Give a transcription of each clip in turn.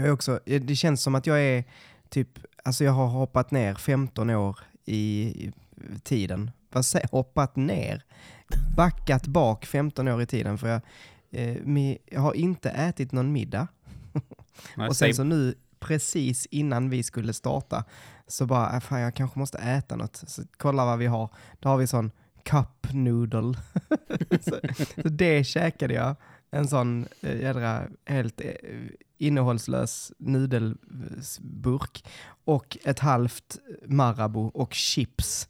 Jag är också, det känns som att jag är typ, alltså jag har hoppat ner 15 år i, tiden. Vad säger hoppat ner? Backat bak 15 år i tiden för jag, eh, mi, jag har inte ätit någon middag. Nej, Och sen så nu, precis innan vi skulle starta, så bara, äh, fan jag kanske måste äta något. Så kolla vad vi har. Då har vi sån cup noodle. så, så det käkade jag. En sån äh, jädra helt äh, innehållslös nudelburk. Och ett halvt Marabou och chips.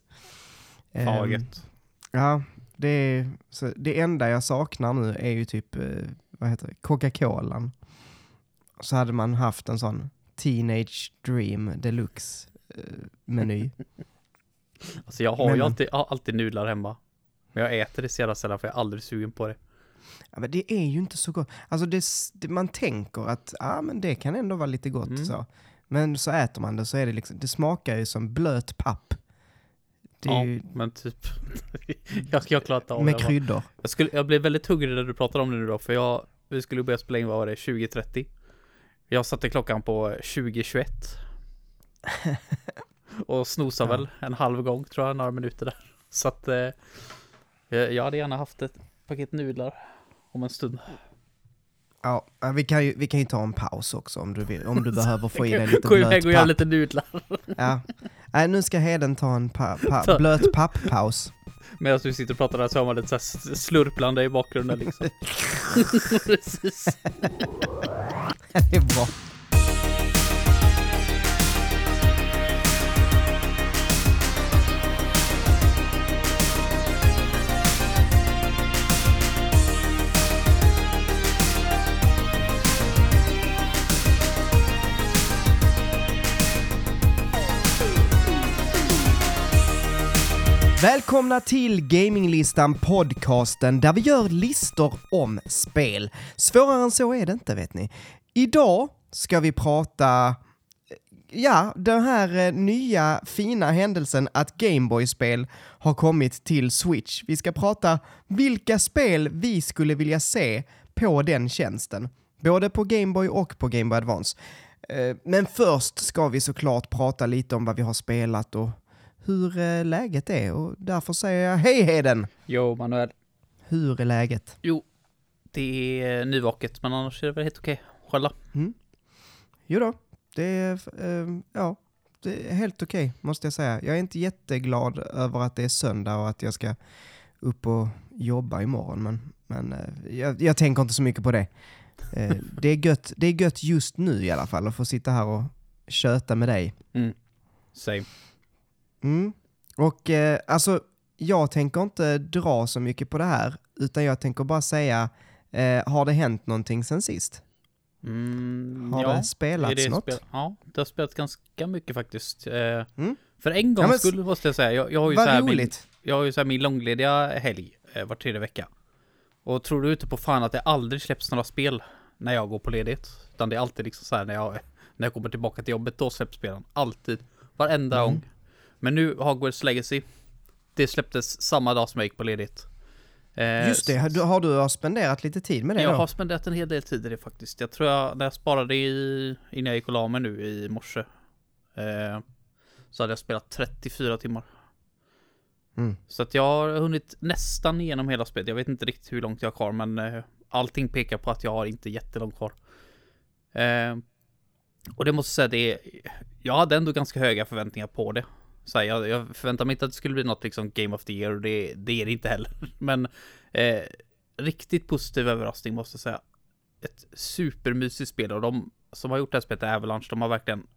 Ehm, gött. Ja, det, är, så det enda jag saknar nu är ju typ, eh, vad heter det, Coca-Colan. Så hade man haft en sån Teenage Dream Deluxe eh. Alltså jag har Men- ju alltid, alltid nudlar hemma. Men jag äter det så jävla sällan för jag är aldrig sugen på det. Ja, men det är ju inte så gott. Alltså det, det, man tänker att ah, men det kan ändå vara lite gott Mm. så. Men så äter man det så är det liksom, det smakar ju som blöt papp. Ja, ju men typ. jag ska klara inte av med det. Jag, bara- kryddor. jag, skulle, jag blev väldigt hungrig när du pratade om det nu då, för jag, vi skulle börja spela in, vad var det, 2030? Jag satte klockan på 2021. Och snosade Ja. väl en halv gång tror jag, några minuter där. Så att eh, jag jag hade gärna haft ett paket nudlar om en stund. Ja, vi kan, ju, vi kan ju ta en paus också om du, vill, om du behöver få i dig lite Gå iväg blöt och göra papp. lite nudlar. Ja. Nej, nu ska Heden ta en pa, pa, blöt papp-paus. Medan du sitter och pratar där så har man lite så slurplande i bakgrunden liksom. Precis. det är bra. Välkomna till Gaminglistan podcasten där vi gör listor om spel. Svårare än så är det inte vet ni. Idag ska vi prata, ja, den här eh, nya fina händelsen att Gameboy-spel har kommit till Switch. Vi ska prata vilka spel vi skulle vilja se på den tjänsten. Både på Gameboy och på Gameboy Advance. Eh, men först ska vi såklart prata lite om vad vi har spelat och hur eh, läget är och därför säger jag hej Heden! Jo, Manuel. Hur är läget? Jo, det är nyvaket, men annars är det väl helt okej. Själva? Jo då, det är, eh, ja, det är helt okej måste jag säga. Jag är inte jätteglad över att det är söndag och att jag ska upp och jobba imorgon, men, men eh, jag, jag tänker inte så mycket på det. Eh, det, är gött, det är gött just nu i alla fall att få sitta här och köta med dig. Same. Mm. Och eh, alltså, jag tänker inte dra så mycket på det här, utan jag tänker bara säga, eh, har det hänt någonting sen sist? Mm, Har ja, det spelats det något? spel- ja, det har spelats ganska mycket faktiskt. Eh, Mm. För en gång Ja, men s- skull måste jag säga. Jag, jag har ju så här min, jag har ju så min långlediga helg eh, var tredje vecka. Och tror du inte på fan att det aldrig släpps några spel när jag går på ledigt? Utan det är alltid liksom så här när jag, när jag kommer tillbaka till jobbet, då släpps spelen. Alltid. Varenda Mm. gång. Men nu, Hogwarts Legacy. Det släpptes samma dag som jag gick på ledigt. Eh, Just det, har du, har du spenderat lite tid med det jag då? har spenderat en hel del tid i det faktiskt. Jag tror jag, när jag sparade i, innan jag gick och la mig nu i morse. Eh, så hade jag spelat 34 timmar. Mm. Så att jag har hunnit nästan igenom hela spelet. Jag vet inte riktigt hur långt jag har kvar men eh, allting pekar på att jag har inte jättelångt kvar. Eh, och det måste jag säga, det är, jag hade ändå ganska höga förväntningar på det. Så här, jag, jag förväntade mig inte att det skulle bli något liksom Game of the Year och det, det är det inte heller. Men eh, riktigt positiv överraskning måste jag säga. Ett supermysigt spel och de som har gjort det här spelet, Avalanche, de har verkligen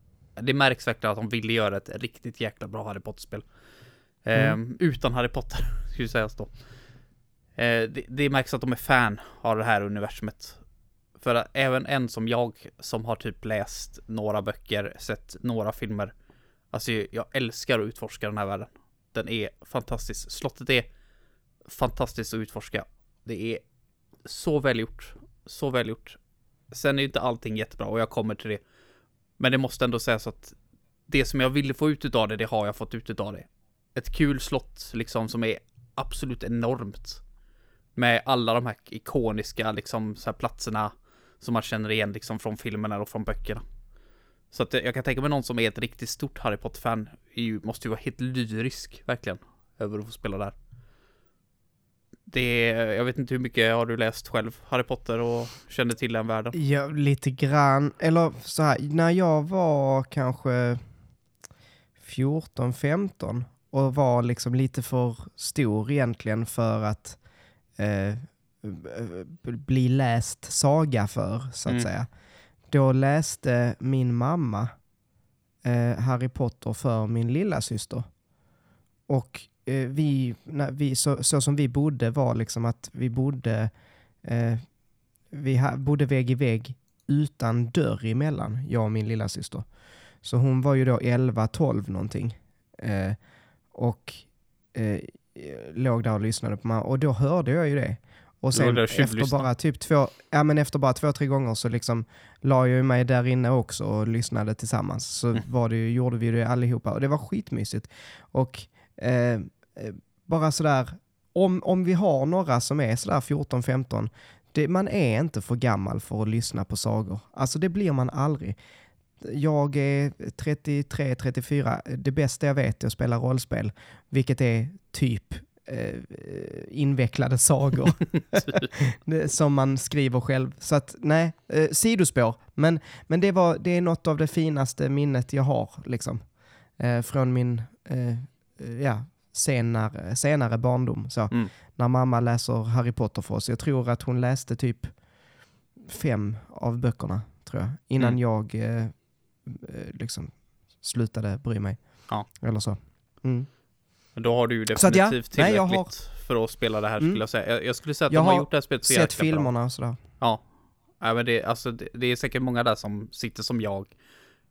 det märks verkligen att de ville göra ett riktigt jäkla bra Harry Potter-spel. Eh, utan Harry Potter, skulle sägas då. Eh, det, det märks att de är fan av det här universumet. För även en som jag, som har typ läst några böcker, sett några filmer. Alltså jag älskar att utforska den här världen. Den är fantastisk. Slottet är fantastiskt att utforska. Det är så välgjort. Så välgjort. Sen är ju inte allting jättebra och jag kommer till det. Men det måste ändå sägas att det som jag ville få ut utav det, det har jag fått ut utav det. Ett kul slott liksom som är absolut enormt. Med alla de här ikoniska liksom så här platserna Som man känner igen liksom från filmerna och från böckerna. Så att jag kan tänka mig någon som är ett riktigt stort Harry Potter-fan måste ju vara helt lyrisk, verkligen, över att få spela där. Det är, jag vet inte hur mycket har du läst själv, Harry Potter och känner till den världen? Ja, lite grann. Eller så här, när jag var kanske 14-15 och var liksom lite för stor egentligen för att eh, bli läst saga för, så att mm. säga. Då läste min mamma eh, Harry Potter för min lilla syster. Och eh, vi, när vi så, så, som vi bodde var liksom att vi bodde, eh, vi ha, bodde vägg i vägg utan dörr emellan, jag och min lilla syster. Så hon var ju då 11-12 någonting. Eh, och eh, låg där och lyssnade på mamma. och då hörde jag ju det. Och sen efter bara typ två, ja men efter bara två, tre gånger så liksom la jag mig där inne också och lyssnade tillsammans. Så mm. var det ju, gjorde vi det allihopa och det var skitmysigt. Och eh, eh bara sådär, om, om vi har några som är sådär 14-15, man är inte för gammal för att lyssna på sagor. Alltså det blir man aldrig. Jag är 33-34, det bästa jag vet är att spela rollspel, vilket är typ eh, invecklade sagor som man skriver själv. Så att nej, eh, sidospår. Men, men det, var, det är något av det finaste minnet jag har liksom. Eh, från min eh, ja, senare, senare barndom. Så, mm. När mamma läser Harry Potter för oss. Jag tror att hon läste typ fem av böckerna, tror jag. Innan mm. jag eh, eh, liksom slutade bry mig. Ja. Eller så. Mm. Då har du ju definitivt ja, tillräckligt nej, har... för att spela det här mm. skulle jag säga. Jag, jag skulle säga att jag de har gjort det här spelet så sett filmerna bra. och sådär. Ja. ja men det, alltså, det, det, är säkert många där som sitter som jag.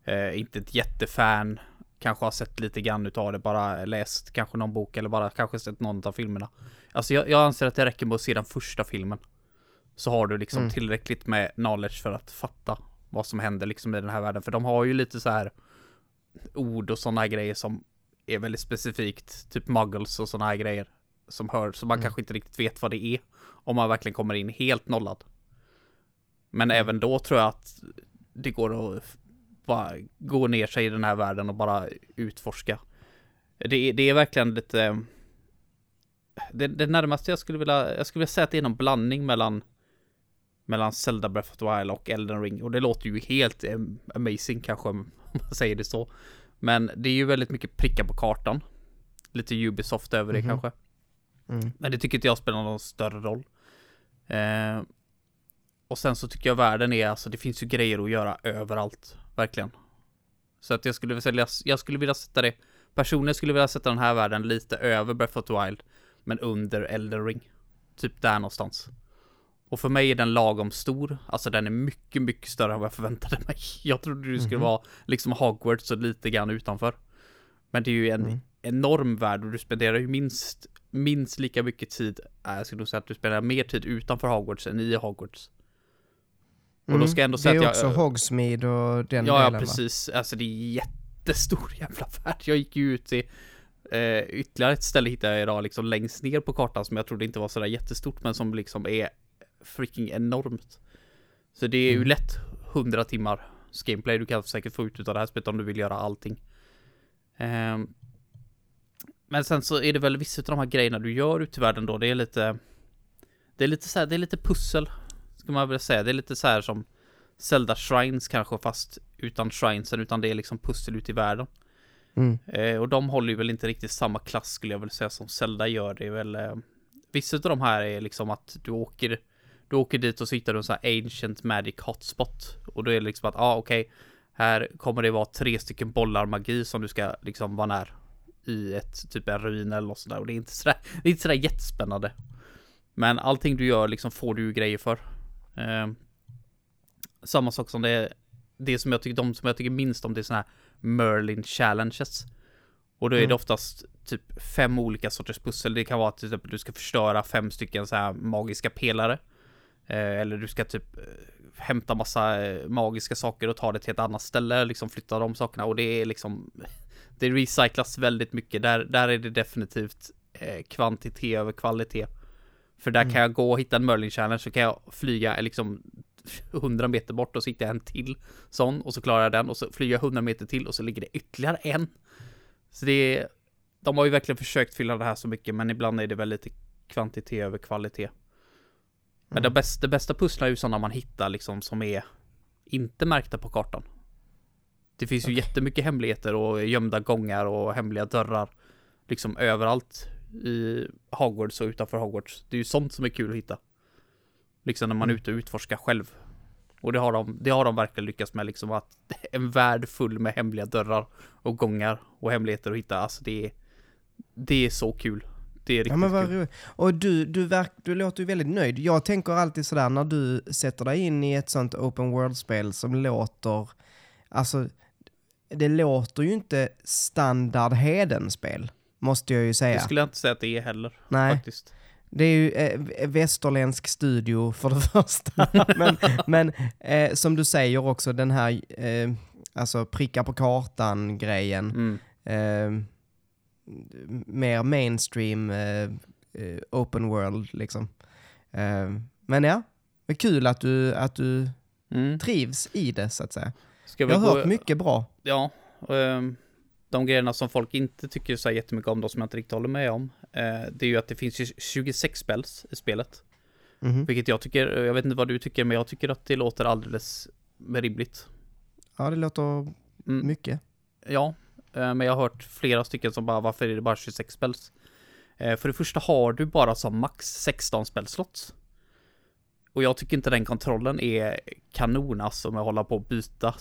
Eh, inte ett jättefan. Kanske har sett lite grann utav det, bara läst kanske någon bok eller bara kanske sett någon av filmerna. Alltså jag, jag anser att det räcker med att se den första filmen. Så har du liksom mm. tillräckligt med knowledge för att fatta vad som händer liksom i den här världen. För de har ju lite så här ord och sådana grejer som är väldigt specifikt, typ muggles och sådana här grejer. Som hör, så man mm. kanske inte riktigt vet vad det är. Om man verkligen kommer in helt nollad. Men mm. även då tror jag att det går att bara gå ner sig i den här världen och bara utforska. Det, det är verkligen lite... Det, det närmaste jag skulle vilja, jag skulle vilja säga att det är någon blandning mellan mellan Zelda Breath of the Wild och Elden Ring och det låter ju helt amazing kanske om man säger det så. Men det är ju väldigt mycket prickar på kartan. Lite Ubisoft över det mm kanske. Mm. Men det tycker inte jag spelar någon större roll. Eh, och sen så tycker jag världen är, alltså det finns ju grejer att göra överallt. Verkligen. Så att jag skulle vilja, jag skulle vilja sätta det, personligen skulle vilja sätta den här världen lite över Breath of the Wild. Men under Elden Ring. Typ där någonstans. Och för mig är den lagom stor. Alltså den är mycket, mycket större än vad jag förväntade mig. Jag trodde det skulle mm vara liksom Hogwarts och lite grann utanför. Men det är ju en mm. enorm värld och du spenderar ju minst, minst lika mycket tid. Äh, jag skulle nog säga att du spenderar mer tid utanför Hogwarts än i Hogwarts. Och då ska jag ändå säga att jag... Det är också Hogsmeade och den ja, delen Ja, precis. Va? Alltså det är jättestor jävla värld. Jag gick ju ut till eh, ytterligare ett ställe hittade jag idag liksom längst ner på kartan som jag trodde inte var sådär jättestort men som liksom är freaking enormt. Så det är ju mm. lätt 100 timmar gameplay du kan säkert få ut av det här spelet om du vill göra allting. Um, men sen så är det väl vissa av de här grejerna du gör ute i världen då, det är lite Det är lite så här, det är lite pussel Ska man väl säga, det är lite så här som Zelda Shrines kanske fast utan shrinesen utan det är liksom pussel ute i världen. Mm. Eh, och de håller ju väl inte riktigt samma klass skulle jag väl säga som Zelda gör. Det är väl eh, Vissa av de här är liksom att du åker du åker dit och så hittar du en sån här ancient magic hotspot. Och då är det liksom att, ja ah, okej, okay, här kommer det vara tre stycken bollar magi som du ska liksom vara när i ett typ en ruin eller något sådär. Och det är inte sådär, det är inte sådär jättespännande. Men allting du gör liksom får du ju grejer för. Eh, samma sak som det, det som jag tycker, de som jag tycker minst om det är sådana här Merlin challenges. Och då är det mm. oftast typ fem olika sorters pussel. Det kan vara att du ska förstöra fem stycken så här magiska pelare. Eh, eller du ska typ eh, hämta massa eh, magiska saker och ta det till ett annat ställe, liksom flytta de sakerna och det är liksom Det recyclas väldigt mycket, där, där är det definitivt kvantitet över kvalitet. För där mm. kan jag gå och hitta en Merlin Challenge så kan jag flyga liksom 100 meter bort och så hittar jag en till sån och så klarar jag den och så flyger jag 100 meter till och så ligger det ytterligare en. Så det är, de har ju verkligen försökt fylla det här så mycket men ibland är det väl lite kvantitet över kvalitet. Men det, bästa, det bästa pusslar är ju sådana man hittar liksom som är inte märkta på kartan. Det finns ju Okej. jättemycket hemligheter och gömda gångar och hemliga dörrar. Liksom överallt i Hogwarts och utanför Hogwarts. Det är ju sånt som är kul att hitta. Liksom när man är Mm. ute och utforskar själv. Och det har de, det har de verkligen lyckats med liksom att en värld full med hemliga dörrar och gångar och hemligheter att hitta. Alltså det är, det är så kul. Det är riktigt Ja men vad kul. Och du, du, verk, du låter ju väldigt nöjd. Jag tänker alltid sådär när du sätter dig in i ett sånt open world-spel som låter, alltså det låter ju inte standard Heden-spel, måste jag ju Det säga. skulle jag inte säga att det är heller. Nej, Faktiskt. det är ju eh, västerländsk studio för det första. men men eh, som du säger också, den här eh, alltså pricka på kartan-grejen. Mm. Mer mainstream eh, eh, open world liksom. Eh, men ja, är kul att du, att du Mm. trivs i det så att säga. Ska Jag har gå... hört mycket bra. Ja. ehm, de grejerna som folk inte tycker så här jättemycket om, de som jag inte riktigt håller med om. eh, det är ju att det finns ju 26 spells i spelet. Mhm. Vilket jag tycker, jag vet inte vad du tycker, men jag tycker att det låter alldeles rimligt. Ja, det låter Mm. mycket. Ja, men jag har hört flera stycken som bara, varför är det bara 26 spells? Eh, För det första har du bara som max 16 spelslots. Och jag tycker inte den kontrollen är kanon alltså med att hålla på och byta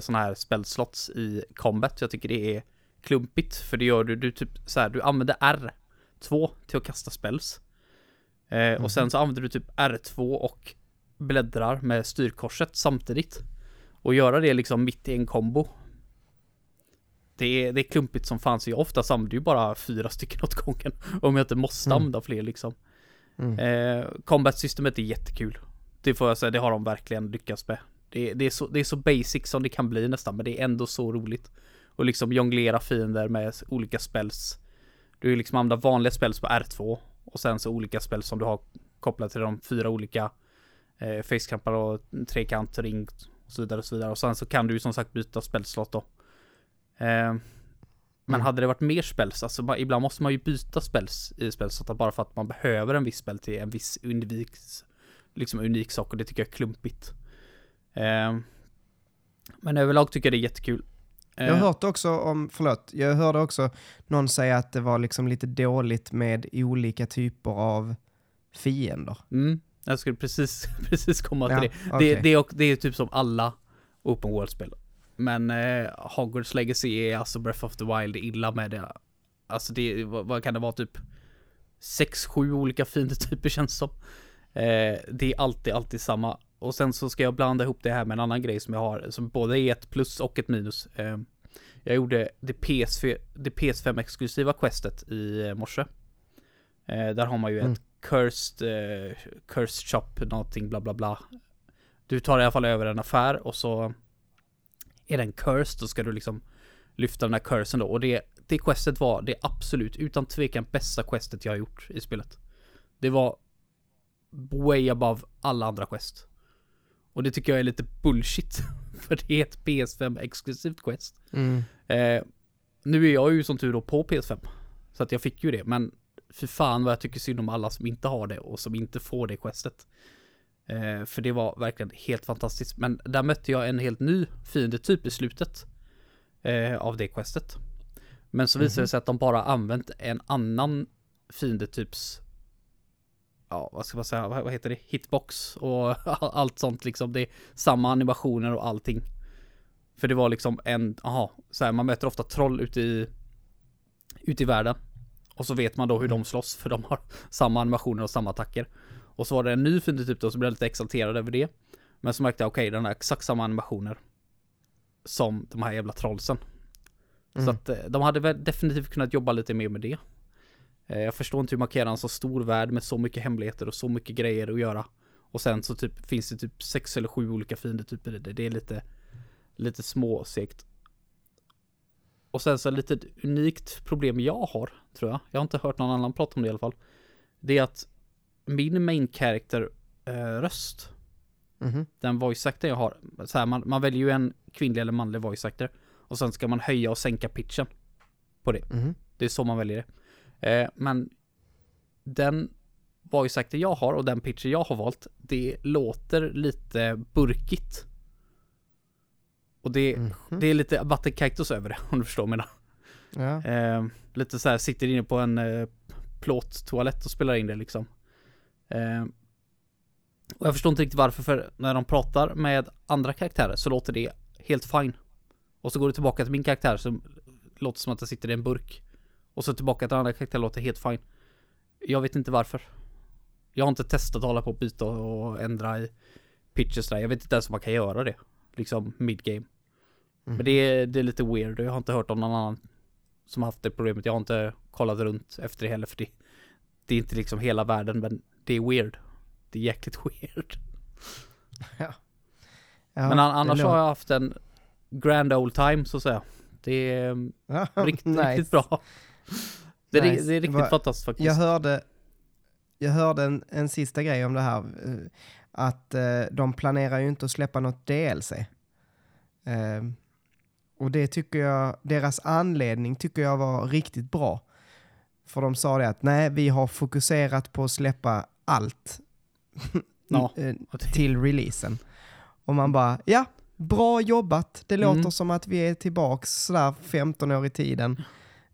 såna här spelslots i combat. Jag tycker det är klumpigt för det gör du, du typ så här, du använder R2 till att kasta spells. Eh, och sen så använder du typ R2 och bläddrar med styrkorset samtidigt. Och göra det liksom mitt i en kombo det är, det är klumpigt som fan så jag oftast använder ju bara fyra stycken åt gången Om jag inte måste Mm. använda fler liksom. Mm. eh, Combat-systemet är jättekul. Det får jag säga, det har de verkligen lyckats med. Det, det, är så, det är så basic som det kan bli nästan Men det är ändå så roligt. Och liksom jonglera fiender med olika spells. Du liksom använder vanliga spells på R2 Och sen så olika spells som du har kopplat till de fyra olika eh, Facekampar och trekant, ring och så vidare och så vidare. Och sen så kan du ju som sagt byta spelslott då Eh, men Mm. hade det varit mer spells, alltså ibland måste man ju byta spells i spelslottar bara för att man behöver en viss spel till en viss unik, liksom unik sak och det tycker jag är klumpigt. Eh, men överlag tycker jag det är jättekul. Eh, Jag har hört också om, förlåt, jag hörde också någon säga att det var liksom lite dåligt med olika typer av fiender. mm, jag skulle precis, precis komma till Ja, det. okej. Det, det, är, det är typ som alla open world-spel. Men eh, Hogwarts Legacy är alltså Breath of the Wild illa med det. Alltså det, vad, vad kan det vara typ? 6-7 olika fiendetyper känns som. Eh, det är alltid, alltid samma. Och sen så ska jag blanda ihop det här med en annan grej som jag har, som både är ett plus och ett minus. Eh, jag gjorde det, PS4, det PS5-exklusiva questet i eh, morse. Eh, där har man ju Mm. ett cursed, eh, cursed shop, någonting bla bla bla. Du tar i alla fall över en affär och så är den cursed, då ska du liksom lyfta den här cursen då. Och det, det questet var det absolut utan tvekan bästa questet jag har gjort i spelet. Det var way above alla andra quest. Och det tycker jag är lite bullshit. För det är ett PS5 exklusivt quest. Mm. Eh, nu är jag ju som tur då på PS5. Så att jag fick ju det. Men för fan vad jag tycker synd om alla som inte har det och som inte får det questet. Eh, för det var verkligen helt fantastiskt. Men där mötte jag en helt ny fiendetyp i slutet. Eh, av det questet. Men så visade det sig att de bara använt en annan fiendetyps Ja, vad ska man säga, vad vad heter det? Hitbox och allt sånt liksom. Det är samma animationer och allting. För det var liksom en, aha, så här, man möter ofta troll ute i Ute i världen Och så vet man då hur de slåss för de har samma animationer och samma attacker Och så var det en ny fiende typ då så blev jag lite exalterad över det. Men så märkte jag okej den har exakt samma animationer Som de här jävla trollsen. Så Mm. att eh, de hade väl definitivt kunnat jobba lite mer med det. Eh, Jag förstår inte hur man kan göra en så stor värld med så mycket hemligheter och så mycket grejer att göra. Och sen så typ finns det typ sex eller sju olika fiendetyper i det. Det är lite Lite småsegt Och sen så lite unikt problem jag har Tror jag. Jag har inte hört någon annan prata om det i alla fall. Det är att Min main character eh, röst Mhm. den voice actor jag har, så här, man, man väljer ju en kvinnlig eller manlig voice actor. Och sen ska man höja och sänka pitchen på det. Mhm. Det är så man väljer det. Eh, men den voice actor jag har och den pitcher jag har valt, det låter lite burkigt. Och det, Mhm. det är lite vattenkaktus över det, om du förstår vad jag menar. Ja. Eh, lite så här, sitter inne på en eh, plåttoalett och spelar in det liksom. Eh, och jag förstår inte riktigt varför, för när de pratar med andra karaktärer så låter det helt fine. Och så går det tillbaka till min karaktär som låter som att jag sitter i en burk. Och så tillbaka till andra karaktärer låter helt fine. Jag vet inte varför. Jag har inte testat att hålla på och byta och ändra i pitches där. Jag vet inte ens om man kan göra det. Liksom mid-game. Men det är, det är lite weird jag har inte hört om någon annan som har haft det problemet. Jag har inte kollat runt efter det heller för det, det är inte liksom hela världen men det är weird. Det är jäkligt weird. Ja, men an- annars har jag haft en grand old time så att säga. Det är Ja, riktigt, nice. riktigt bra. Det är, Nice. det är riktigt Vad- fantastiskt faktiskt. Jag hörde, jag hörde en, en sista grej om det här. eh, Att eh, de planerar ju inte att släppa något DLC. Eh, och det tycker jag, deras anledning tycker jag var riktigt bra. För de sa det att nej, vi har fokuserat på att släppa allt Ja. eh, till releasen. Och man bara, ja, bra jobbat. Det låter Mm. som att vi är tillbaks sådär 15 år i tiden.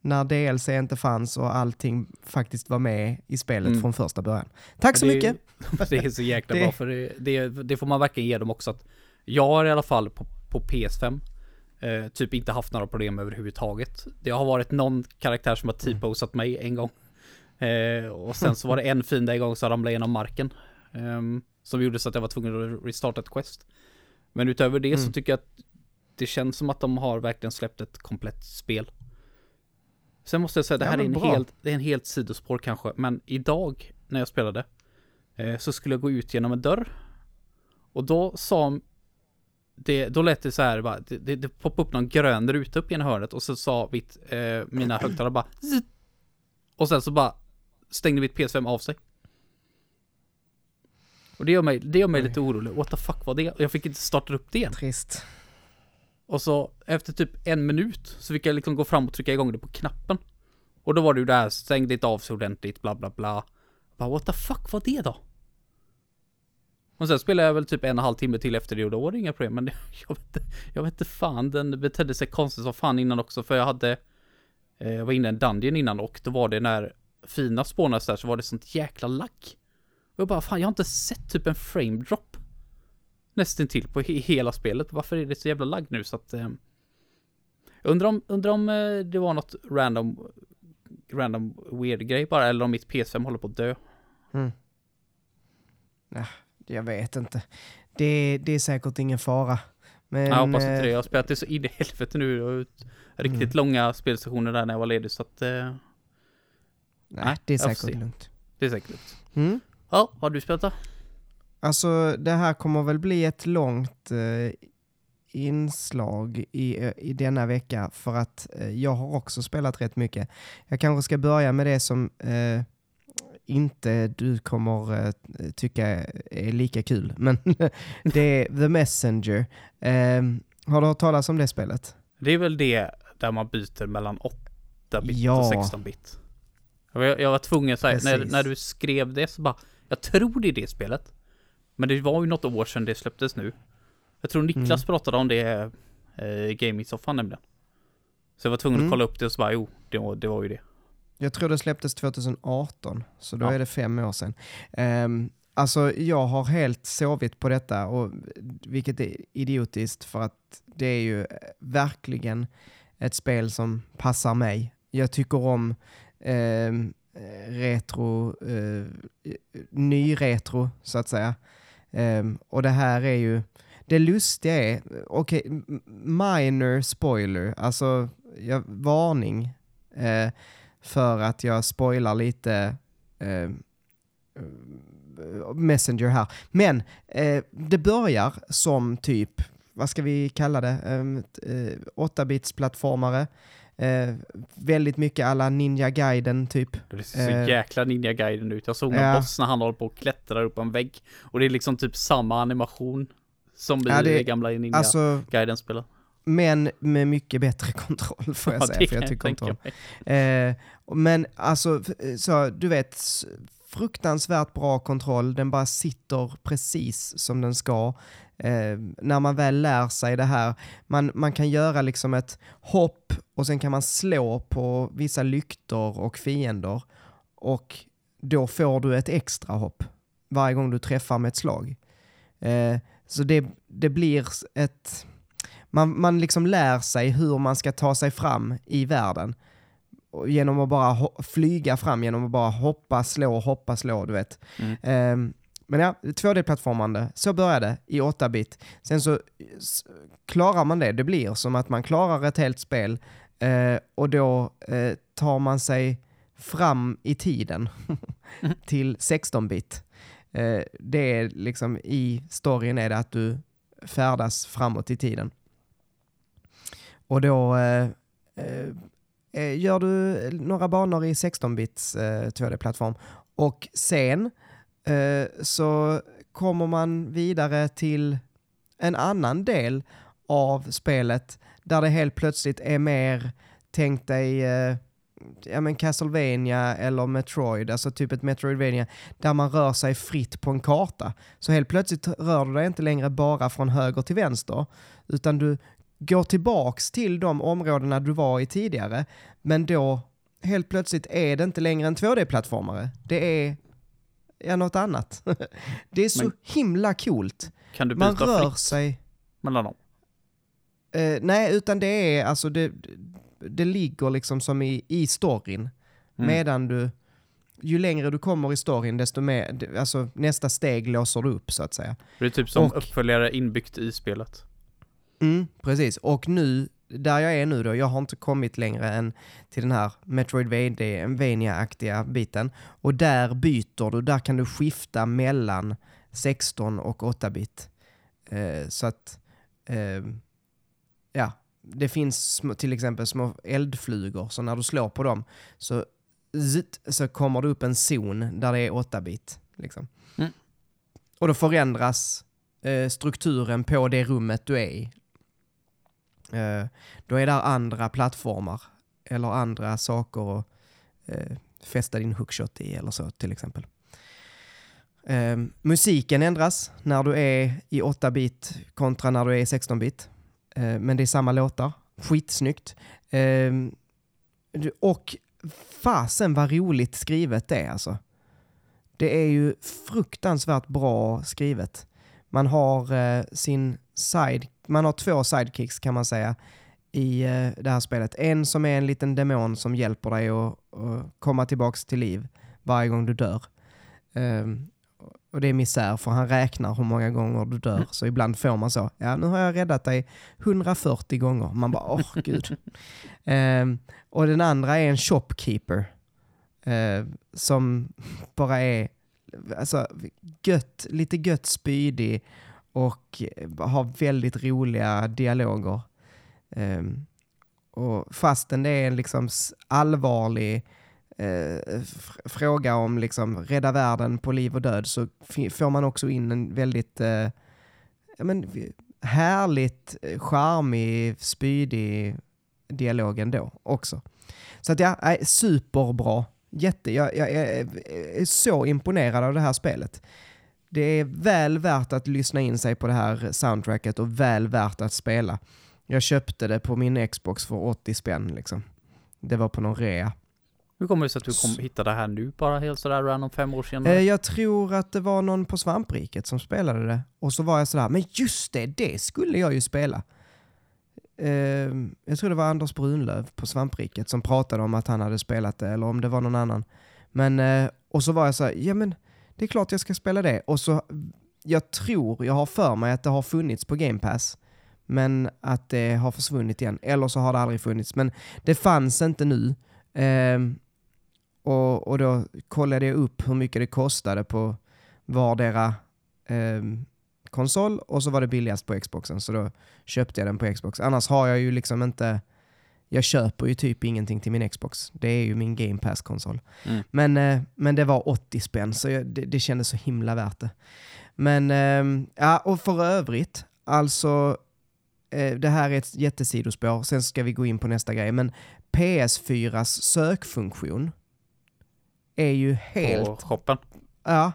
När DLC inte fanns och allting faktiskt var med i spelet Mm. från första början. Tack så det, mycket. Det är så jäkla Det- bra för det, det, det får man verkligen ge dem också att jag har i alla fall på, på PS5 eh, typ inte haft några problem överhuvudtaget. Det har varit någon karaktär som har typosat mig en gång. Eh, och sen så var det en fin dag en gång så ramlade jag genom marken. ehm, som gjorde så att jag var tvungen att restarta ett quest. Men utöver det så Mm. tycker jag att det känns som att de har verkligen släppt ett komplett spel. Sen måste jag säga, det Ja, här är men en, bra. helt, det är en helt sidospår kanske, men idag när jag spelade eh, så skulle jag gå ut genom en dörr. Och då sa det, då lät det så här bara, det, det, det poppade upp någon grön ruta upp i ena hörnet och så sa mitt, eh, mina högtalare bara "Zzzt." Och sen så bara stängde mitt PS5 av sig. Och det gör mig, det gör mig Oj. lite orolig. What the fuck var det? Och jag fick inte starta upp det igen. Trist. Och så efter typ en minut så fick jag liksom gå fram och trycka igång det på knappen. Och då var det ju där, stäng det av sig ordentligt, bla bla bla. Bara what the fuck var det då? Och sen spelade jag väl typ en och en halv timme till efter det och då var det inga problem. Men det, jag, vet, inte- jag vet inte fan, den betedde sig konstigt som fan innan också. För jag hade, eh, jag var inne i en dungeon innan och då var det när fina spånades där så var det sånt jäkla lack. Och jag bara fan, jag har inte sett typ en frame drop. Nästan till på he- hela spelet. Varför är det så jävla lagg nu så att... Eh, undrar om, undrar om eh, det var något random, random weird grej bara, eller om mitt PS5 håller på att dö. Mm. Ja, jag vet inte. Det, det är säkert ingen fara. Men, jag hoppas inte eh, det. Jag har spelat det så in i helvete nu och ut riktigt Mm. långa spelsessioner där när jag var ledig så att... Eh, Nej, det är säkert lugnt. det är säkert lugnt. Mm. Ja, vad har du spelat då? Alltså det här kommer väl bli ett långt eh, inslag i, eh, i denna vecka för att eh, jag har också spelat rätt mycket. Jag kanske ska börja med det som eh, inte du kommer eh, tycka är lika kul, men det är The Messenger. Eh, har du hört talas om det spelet? Det är väl det där man byter mellan 8-bit Ja. och 16-bit. Jag, jag var tvungen så här, när, när du skrev det så bara, jag tror det är det spelet. Men det var ju något år sedan det släpptes nu. Jag tror Niklas Mm. pratade om det eh, i gaming-soffan nämligen. Så jag var tvungen Mm. att kolla upp det och så bara, jo, det var, det var ju det. Jag tror det släpptes 2018, så då Ja. är det fem år sedan. Um, alltså jag har helt sovit på detta, och, vilket är idiotiskt för att det är ju eh, verkligen ett spel som passar mig. Jag tycker om eh, retro, eh, ny retro så att säga. Eh, och det här är ju, det lustiga är, okej, okay, minor spoiler, alltså jag, varning. Eh, för att jag spoilar lite ehm, eh, Messenger här. Men eh, det börjar som typ, vad ska vi kalla det, ehm, 8-bits-plattformare. Eh, väldigt mycket alla Ninja Gaiden typ. Det ser så Eh. jäkla Ninja Gaiden ut. Jag såg någon Ja. boss när han håller på och klättrar upp en vägg. Och det är liksom typ samma animation som i Ja, det- det gamla Ninja Alltså, Gaiden-spelet. men med mycket bättre kontroll får jag Ja, säga. för jag jag tycker tänka kontroll. Eh, men alltså, så, du vet, fruktansvärt bra kontroll. Den bara sitter precis som den ska. Eh, när man väl lär sig det här, man, man kan göra liksom ett hopp och sen kan man slå på vissa lyktor och fiender och då får du ett extra hopp varje gång du träffar med ett slag. Eh, så det, det blir ett... Man, man liksom lär sig hur man ska ta sig fram i världen. Genom att bara flyga fram, genom att bara hoppa, slå, hoppa, slå, du vet. Mm. Ehm, men ja, 2D-plattformande, så började det i 8-bit. Sen så klarar man det, det blir som att man klarar ett helt spel eh, och då eh, tar man sig fram i tiden till 16-bit. Eh, det är liksom i storyn är det att du färdas framåt i tiden. Och då eh, eh, gör du några banor i 16-bits eh, 2D-plattform och sen eh, Eh, så kommer man vidare till en annan del av spelet där det helt plötsligt är mer, tänk dig, eh, ja men Castlevania eller Metroid, alltså typ ett Metroidvania, där man rör sig fritt på en karta. Så helt plötsligt rör du dig inte längre bara från höger till vänster, utan du går tillbaks till de områdena du var i tidigare, men då helt plötsligt är det inte längre en 2D-plattformare. Det är ja, något annat. det är så Men- himla coolt. Kan du Man byta rör fritt sig... mellan dem? Eh, nej, utan det är alltså det, det ligger liksom som i, i storyn. Mm. Medan du, ju längre du kommer i storyn, desto mer, alltså nästa steg låser du upp så att säga. Det är typ som Och- uppföljare inbyggt i spelet. Mm, precis, och nu, där jag är nu då, jag har inte kommit längre än till den här Metroidvania-aktiga biten. Och där byter du, där kan du skifta mellan 16 och 8-bit. Eh, så att, eh, ja, det finns till exempel små eldflugor, så när du slår på dem så, zitt, så kommer det upp en zon där det är 8-bit. Liksom. Mm. Och då förändras eh, strukturen på det rummet du är i. Eh, då är där andra plattformar eller andra saker att eh, fästa din hookshot i eller så till exempel. Eh, musiken ändras när du är i 8-bit kontra när du är i 16-bit. Eh, men det är samma låtar. Skitsnyggt. Eh, och fasen vad roligt skrivet det är alltså. Det är ju fruktansvärt bra skrivet. Man har eh, sin side, man har två sidekicks kan man säga i eh, det här spelet. En som är en liten demon som hjälper dig att, komma tillbaks till liv varje gång du dör. Ehm, och det är misär för han räknar hur många gånger du dör. Så ibland får man så, ja nu har jag räddat dig 140 gånger. Man bara, åh gud. Ehm, och den andra är en shopkeeper. eh, som bara är alltså, gött, lite gött spydig och har väldigt roliga dialoger. Um, och fastän det är en liksom allvarlig eh, fråga om liksom rädda världen på liv och död så får man också in en väldigt eh, men, härligt, charmig, spydig dialog ändå också. Så att ja, superbra. Jätte, jag, jag, är så imponerad av det här spelet. Det är väl värt att lyssna in sig på det här soundtracket och väl värt att spela. Jag köpte det på min Xbox för 80 spänn liksom. Det var på någon rea. Hur kommer det sig att du kom hitta det här nu bara helt sådär random fem år senare? Eh, jag tror att det var någon på Svampriket som spelade det. Och så var jag sådär, men just det, det skulle jag ju spela. Eh, jag tror det var Anders Brunlöv på Svampriket som pratade om att han hade spelat det, eller om det var någon annan. Men, eh, och så var jag så här, ja men det är klart jag ska spela det. Och så, jag tror, jag har för mig att det har funnits på Game Pass. Men att det har försvunnit igen. Eller så har det aldrig funnits. Men det fanns inte nu. Ehm, och, och då kollade jag upp hur mycket det kostade på vardera ehm, konsol och så var det billigast på Xboxen så då köpte jag den på Xbox. Annars har jag ju liksom inte, Jag köper ju typ ingenting till min Xbox. Det är ju min Game Pass-konsol. Mm. Men, eh, men det var 80 spänn, så jag, det, det kändes så himla värt det. Men, eh, ja, och för övrigt, alltså, eh, det här är ett jättesidospår, sen ska vi gå in på nästa grej, men PS4s sökfunktion är ju helt På shoppen. Ja.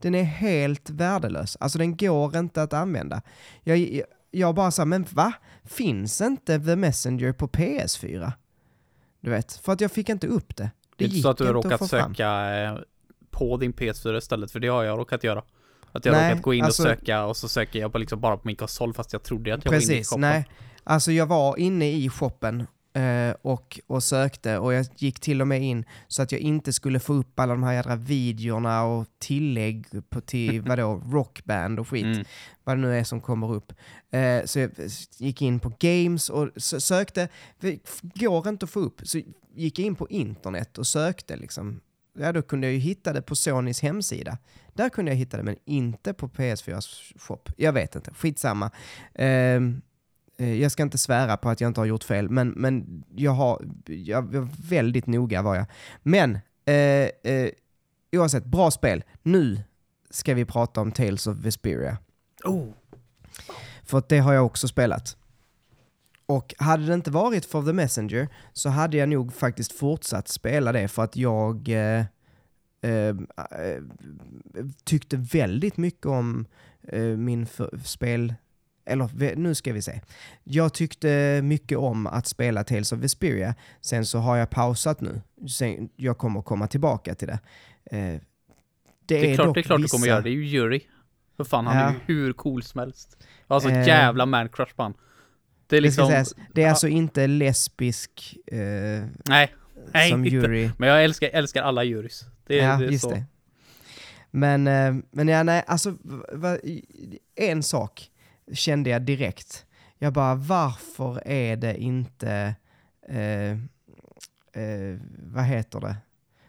Den är helt värdelös. Alltså den går inte att använda. Jag, jag, jag bara sa, men va? Finns inte The Messenger på PS4? Du vet, för att jag fick inte upp det. Det är inte så att du har råkat fram. söka eh, på din PS4 istället, för det har jag råkat göra. Att jag Nej, råkat gå in alltså- och söka och så söker jag på liksom bara på min konsol fast jag trodde att jag var inne i Precis, shoppen. nej. Alltså jag var inne i shoppen och, och sökte och jag gick till och med in så att jag inte skulle få upp alla de här jädra videorna och tillägg på till vadå, rockband och skit. Mm. vad det nu är som kommer upp. Eh, så jag gick in på games och sö- sökte, det går inte att få upp, så gick jag in på internet och sökte liksom. Ja, då kunde jag ju hitta det på Sonys hemsida. Där kunde jag hitta det, men inte på PS4 shop. Jag vet inte, skitsamma. Eh, jag ska inte svära på att jag inte har gjort fel, men, men jag har, jag var väldigt noga var jag. Men, eh, eh, oavsett, bra spel. Nu ska vi prata om Tales of Vesperia. Oh. För det har jag också spelat. Och hade det inte varit för The Messenger så hade jag nog faktiskt fortsatt spela det för att jag eh, eh, eh, tyckte väldigt mycket om eh, min för- spel... Eller nu ska vi se. Jag tyckte mycket om att spela Tales of Vesperia. Sen så har jag pausat nu. Sen, jag kommer komma tillbaka till det. Eh, Det är, klart, dock det är klart du vissa- kommer göra, det är ju Yuri. För fan, han Ja. är ju hur cool som helst. Jag har så Eh. jävla man-crush på han. Det är Det, liksom... sägas, det är ja. alltså inte lesbisk eh, Nej, nej som inte. jury. Men jag älskar, älskar alla Juris. Det, är- ja, det är just så. det. Men, eh, men ja, nej, alltså en sak kände jag direkt. Jag bara, varför är det inte, eh, eh, vad heter det?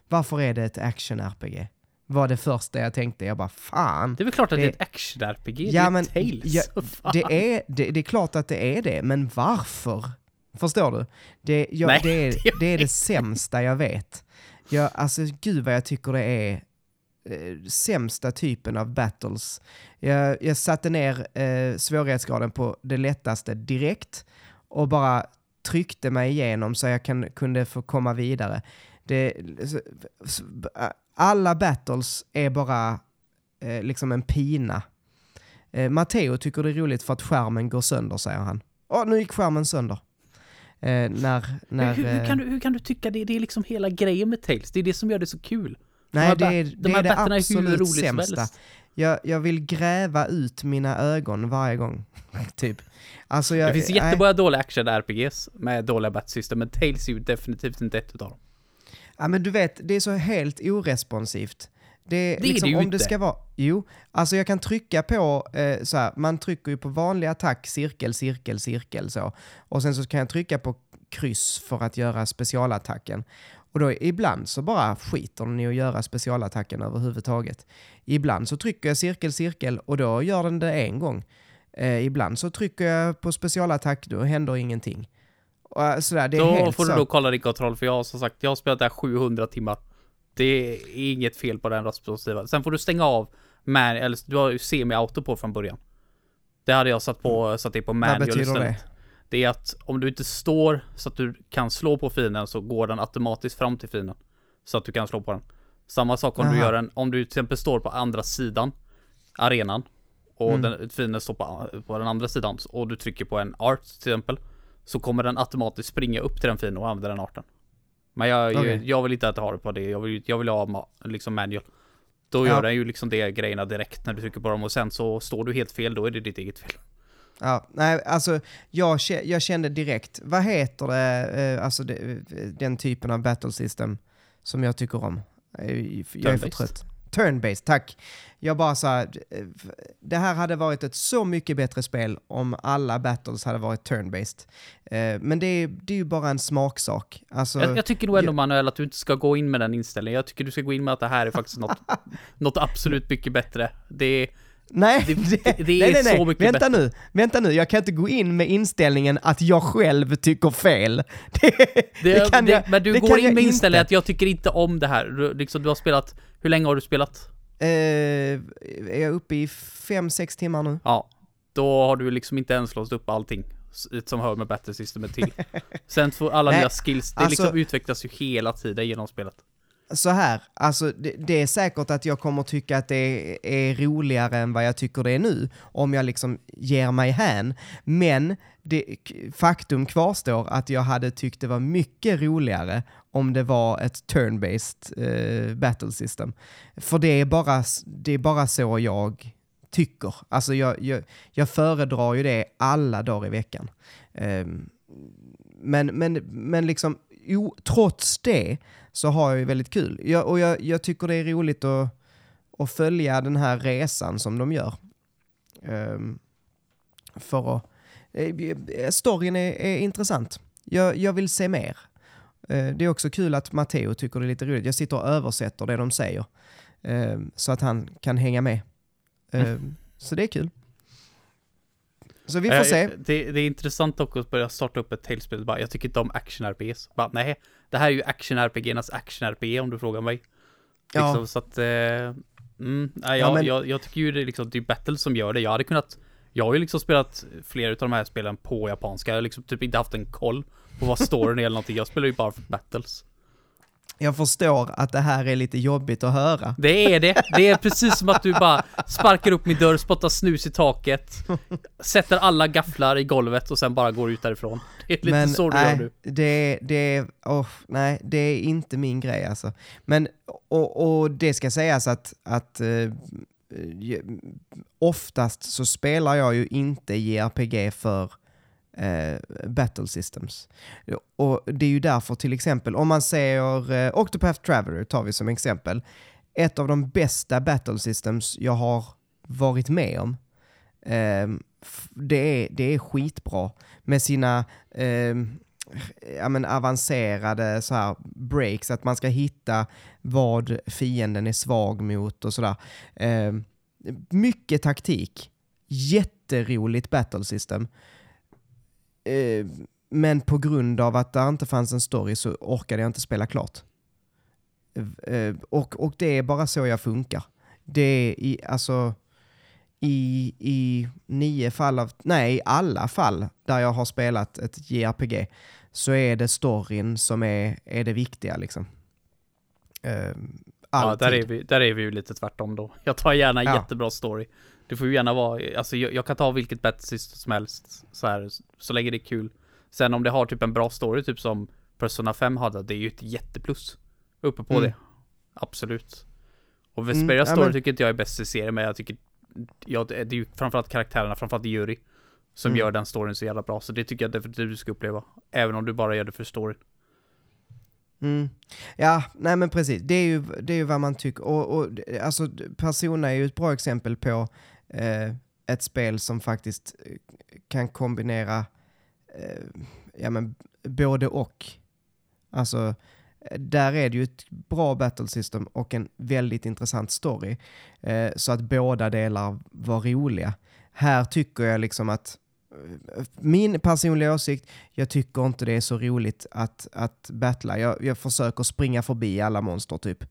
Varför är det ett action-RPG? Var det första jag tänkte. Jag bara, fan. Det är väl klart att det, Det- är ett action-RPG, Ja, det är men- Tales. ja? Det är, det, det är klart att det är det, men varför? Förstår du? Det, jag, Nej, det, är, det det är det sämsta jag vet. Jag, alltså gud vad jag tycker det är eh, sämsta typen av battles. Jag, jag satte ner eh, svårighetsgraden på det lättaste direkt och bara tryckte mig igenom så jag kan, kunde få komma vidare. Det, alla battles är bara eh, liksom en pina. Eh, Matteo tycker det är roligt för att skärmen går sönder, säger han. Åh, nu gick skärmen sönder. Eh, när, när, hur, hur, eh, kan du, hur kan du tycka det? Det är liksom hela grejen med Tales. Det är det som gör det så kul. Nej, det är de det, här är det är hur absolut sämsta. Jag, jag vill gräva ut mina ögon varje gång, typ. Alltså jag, Det finns nej. dåliga action-RPGs med dåliga battlesystem, men Tales är ju definitivt inte ett utav dem. Ja men du vet, det är så helt oresponsivt. Det är, Det är liksom, det ju om inte. det ska vara... Jo, alltså jag kan trycka på eh, så här, man trycker ju på vanlig attack, cirkel, cirkel, cirkel så. Och sen så kan jag trycka på kryss för att göra specialattacken. Och då ibland så bara skiter den i att göra specialattacken överhuvudtaget. Ibland så trycker jag cirkel, cirkel och då gör den det en gång. Eh, ibland så trycker jag på specialattack, då händer ingenting. Och, eh, sådär, det är Då helt får så. du då kolla din kontroll, för jag har som sagt, jag har spelat det här 700 timmar. Det är inget fel på den responsiva. Sen får du stänga av, man, eller du har ju semi-auto på från början. Det hade jag satt på, satt det på manual istället. det? Det är att om du inte står så att du kan slå på fienden så går den automatiskt fram till fienden. Så att du kan slå på den. Samma sak om du Aha. gör en, om du till exempel står på andra sidan arenan och Mm. den, fienden står på, på den andra sidan och du trycker på en art till exempel. Så kommer den automatiskt springa upp till den fienden och använda den arten. Men jag, Okej. jag vill inte att ha det på det, jag vill, jag vill ha ma, liksom manual. Då Ja. gör den ju liksom det grejerna direkt när du trycker på dem och sen så står du helt fel, då är det ditt eget fel. Ja, nej, alltså jag, jag kände direkt, vad heter det, eh, alltså det, eh, den typen av battle system som jag tycker om? Eh, Jag är för trött. Turn-based, tack. Jag bara sa, det här hade varit ett så mycket bättre spel om alla battles hade varit turn-based. Eh, Men det är, det är ju bara en smaksak. Alltså, Jag, jag tycker nog ändå jag- Manuel att du inte ska gå in med den inställningen. Jag tycker du ska gå in med att det här är faktiskt något, något absolut mycket bättre. Det är, Nej, Det- det, det- är nej, nej, så mycket Vänta bättre. nu, vänta nu. Jag kan inte gå in med inställningen att jag själv tycker fel. Det, det, kan jag, men du går in med inställningen att jag tycker inte om det här. Du, liksom, du har spelat, hur länge har du spelat? Eh, är jag uppe i fem sex timmar nu? Ja, då har du liksom inte ens låst upp allting som hör med Battle Systemet till. Sen får alla Nej, nya skills, det alltså- liksom utvecklas ju hela tiden genom spelet. Så här, alltså det, det är säkert att jag kommer tycka att det är, är roligare än vad jag tycker det är nu, om jag liksom ger mig hän. Men det, faktum kvarstår att jag hade tyckt det var mycket roligare om det var ett turn-based eh, battle system. För det är, bara, det är bara så jag tycker. Alltså jag, jag, jag föredrar ju det alla dagar i veckan. Ehm, men, men, men liksom, jo, trots det så har jag ju väldigt kul. Jag, och jag, jag tycker det är roligt att, att följa den här resan som de gör. Ehm, för att... eh, storyn är, är intressant. Jag, jag vill se mer. Eh, det är också kul att Matteo tycker det är lite roligt. Jag sitter och översätter det de säger. ehm, så att han kan hänga med. Ehm, Så det är kul. Så vi får Eh, se. Det, det är intressant också att börja starta upp ett Tales-spel. Bara, Jag tycker inte om action-RPGs. Bara, nej, det här är ju action-RPGernas action-RPG om du frågar mig. Ja. Liksom, så att, eh, mm, nej, Ja, jag, men- jag, jag tycker ju det liksom, det är Battle som gör det. Jag hade kunnat, jag har ju liksom spelat flera av de här spelen på japanska. Jag har liksom typ inte haft en koll på vad storyn är eller någonting. Jag spelar ju bara för battles. Jag förstår att det här är lite jobbigt att höra. Det är det. Det är precis som att du bara sparkar upp min dörr, spottar snus i taket, sätter alla gafflar i golvet och sen bara går ut därifrån. Det är lite Men så du nej, gör nu. det, det, oh, nej, det är inte min grej alltså. Men, och, och det ska sägas att, att eh, ju- oftast så spelar jag ju inte JRPG för eh, battle systems. Och det är ju därför till exempel, om man säger eh, Octopath Traveler tar vi som exempel, ett av de bästa battle systems jag har varit med om. Eh, det, är, det är skitbra med sina eh, ja, men avancerade så här breaks, att man ska hitta vad fienden är svag mot och sådär. Eh, mycket taktik, jätteroligt battle system. Ehm, men på grund av att det inte fanns en story så orkade jag inte spela klart. Ehm, och, och det är bara så jag funkar. Det är i, alltså, i, i nio fall av, nej, i alla fall där jag har spelat ett JRPG så är det storyn som är, är det viktiga liksom. Ehm, Ja, alltid. där är, vi, där är vi ju lite tvärtom då. Jag tar gärna Ja. jättebra story. Det får ju gärna vara, alltså jag, jag kan ta vilket battle system som helst så här, så länge det är kul. Sen om det har typ en bra story, typ som Persona 5 hade, det är ju ett jätteplus. Uppe på Mm. det. Absolut. Och Mm, Vesperia ja, story men- tycker inte jag är bäst i serien, men jag tycker, ja, det är ju framförallt karaktärerna, framförallt Yuri, som Mm. gör den storyn så jävla bra. Så det tycker jag definitivt du ska uppleva. Även om du bara gör det för storyn. Mm. Ja, nej men precis. Det är ju, det är ju vad man tycker. Och, och alltså, Persona är ju ett bra exempel på Eh, ett spel som faktiskt eh, kan kombinera eh, ja, men, både och. Alltså, där är det ju ett bra battle system och en väldigt intressant story. Eh, så att båda delar var roliga. Här tycker jag liksom att eh, min personliga åsikt, jag tycker inte det är så roligt att, att battla. Jag, jag försöker springa förbi alla monster typ.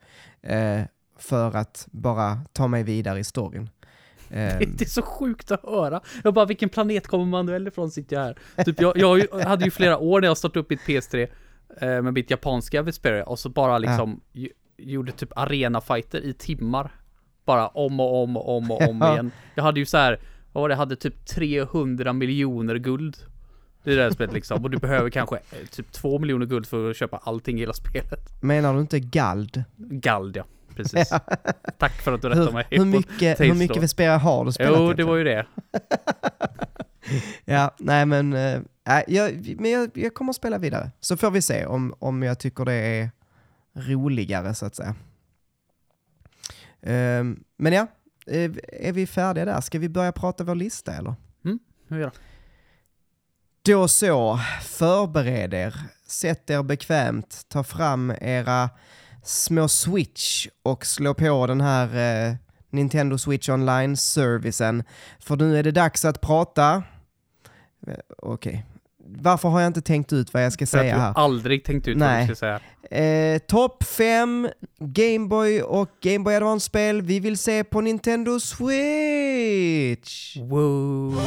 Eh, för att bara ta mig vidare i storyn. Eh, Det är så sjukt att höra. Jag bara, vilken planet kommer Manuel ifrån sitter jag här? Typ, jag, jag hade ju flera år när jag startade upp mitt PS3 eh, med mitt japanska Vesperia och så bara liksom ju- gjorde typ arena-fighter i timmar. Bara om och om och om och om Ja. igen. Jag hade ju så här, vad var det, jag hade typ 300 miljoner guld. Är det här spelet liksom. Och du behöver kanske eh, typ 2 miljoner guld för att köpa allting i hela spelet. menar du inte gald? Gald ja, precis. Tack för att du rättade mig. hur mycket, hur mycket då. Vesperia har du spelat? Jo, det var ju det. Ja, nej men, äh, jag, men jag, jag kommer att spela vidare. Så får vi se om, om jag tycker det är roligare så att säga. Ehm, men ja, eh, är vi färdiga där? Ska vi börja prata vår lista eller? Hur gör? Då så, förbered er, sätt er bekvämt, ta fram era små switch och slå på den här eh, Nintendo Switch Online-servicen. För nu är det dags att prata... Eh, Okej. Varför har jag inte tänkt ut vad jag ska säga här? aldrig tänkt ut vad Nej. du ska säga. Eh, Topp 5 Gameboy och Gameboy Advance-spel vi vill se på Nintendo Switch. Wow.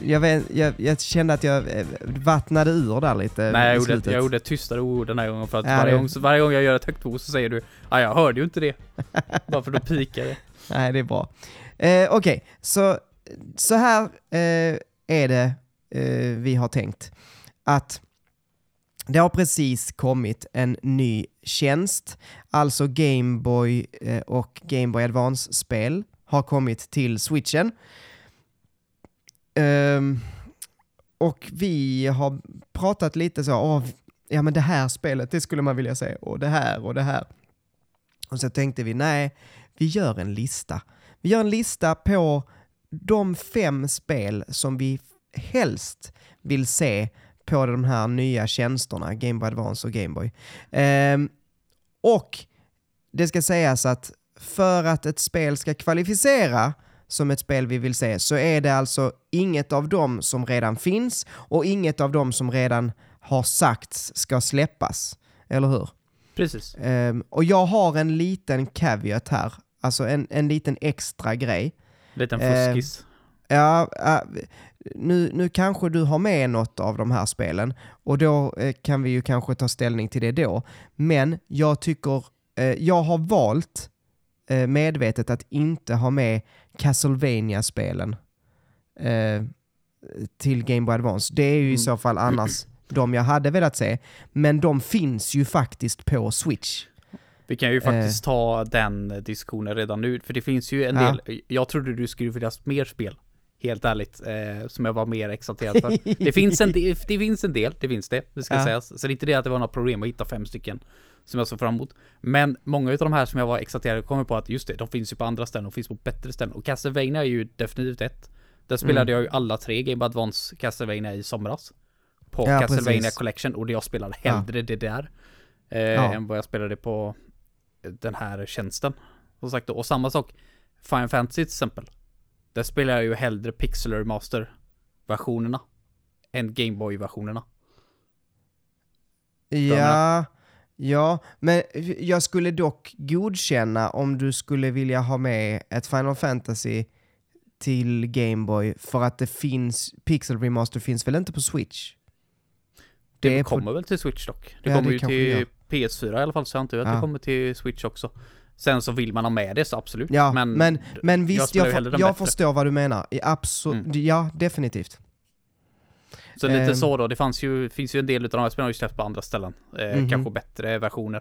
Jag, vet, jag, jag kände att jag eh, vattnade ur där lite Nej, jag gjorde, slutet. jag gjorde ett tystare ord den här gången för att Ja, varje, det- gång, varje gång jag gör ett högt ord så säger du ja, jag hörde ju inte det. Bara för att pika det. Nej, det är bra. Eh, Okej, så, så här eh, är det eh, vi har tänkt. Att det har precis kommit en ny tjänst, alltså Gameboy eh, och Gameboy Advance-spel har kommit till switchen. Um, och vi har pratat lite så, av, ja men det här spelet, det skulle man vilja se, och det här och det här. Och så tänkte vi, nej, vi gör en lista. Vi gör en lista på de fem spel som vi helst vill se på de här nya tjänsterna, Game Boy Advance och Game Boy. Um, och det ska sägas att för att ett spel ska kvalificera som ett spel vi vill se så är det alltså inget av dem som redan finns och inget av dem som redan har sagts ska släppas. Eller hur? Precis. Ehm, och jag har en liten caveat här, alltså en, en liten extra grej. Liten Eh, fuskis. Ja, äh, nu, nu kanske du har med något av de här spelen och då eh, kan vi ju kanske ta ställning till det då. Men jag tycker, eh, jag har valt eh, medvetet att inte ha med Castlevania-spelen eh, till Game Boy Advance. Det är ju i Mm. så fall annars de jag hade velat se. Men de finns ju faktiskt på Switch. Vi kan ju eh, faktiskt ta den diskussionen redan nu, för det finns ju en Ja. del, jag trodde du skulle vilja ha mer spel. Helt ärligt, eh, som jag var mer exalterad för. Det finns en del, det finns en del, det finns det, det ska Ja. sägas. Så det är inte det att det var några problem att hitta fem stycken som jag såg fram emot. Men många av de här som jag var exalterad kommer på att just det, de finns ju på andra ställen, de finns på bättre ställen. Och Castlevania är ju definitivt ett. Där spelade jag ju alla tre Game Advance Castlevania i somras. På Ja, Castlevania precis. Collection och jag spelade hellre det där. Eh, Ja. Än vad jag spelade på den här tjänsten. Som sagt, och samma sak. Final Fantasy till exempel. Där spelar jag ju hellre Pixel Master versionerna än Gameboy-versionerna. Ja, ja, men jag skulle dock godkänna om du skulle vilja ha med ett Final Fantasy till Game Boy för att det finns, Pixel Remaster finns väl inte på Switch? Det, Det är på- kommer väl till Switch dock. Det Ja, kommer det ju till gör. PS4 i alla fall, så jag antar att Ja. det kommer till Switch också. Sen så vill man ha med det så absolut. Ja, men, men, men, visst, jag, jag bättre. förstår vad du menar. Absolut, Mm. ja definitivt. Så lite Ehm. så då, det fanns ju, finns ju en del utav de här spelen har ju släppts på andra ställen. Eh, Mhm. Kanske bättre versioner.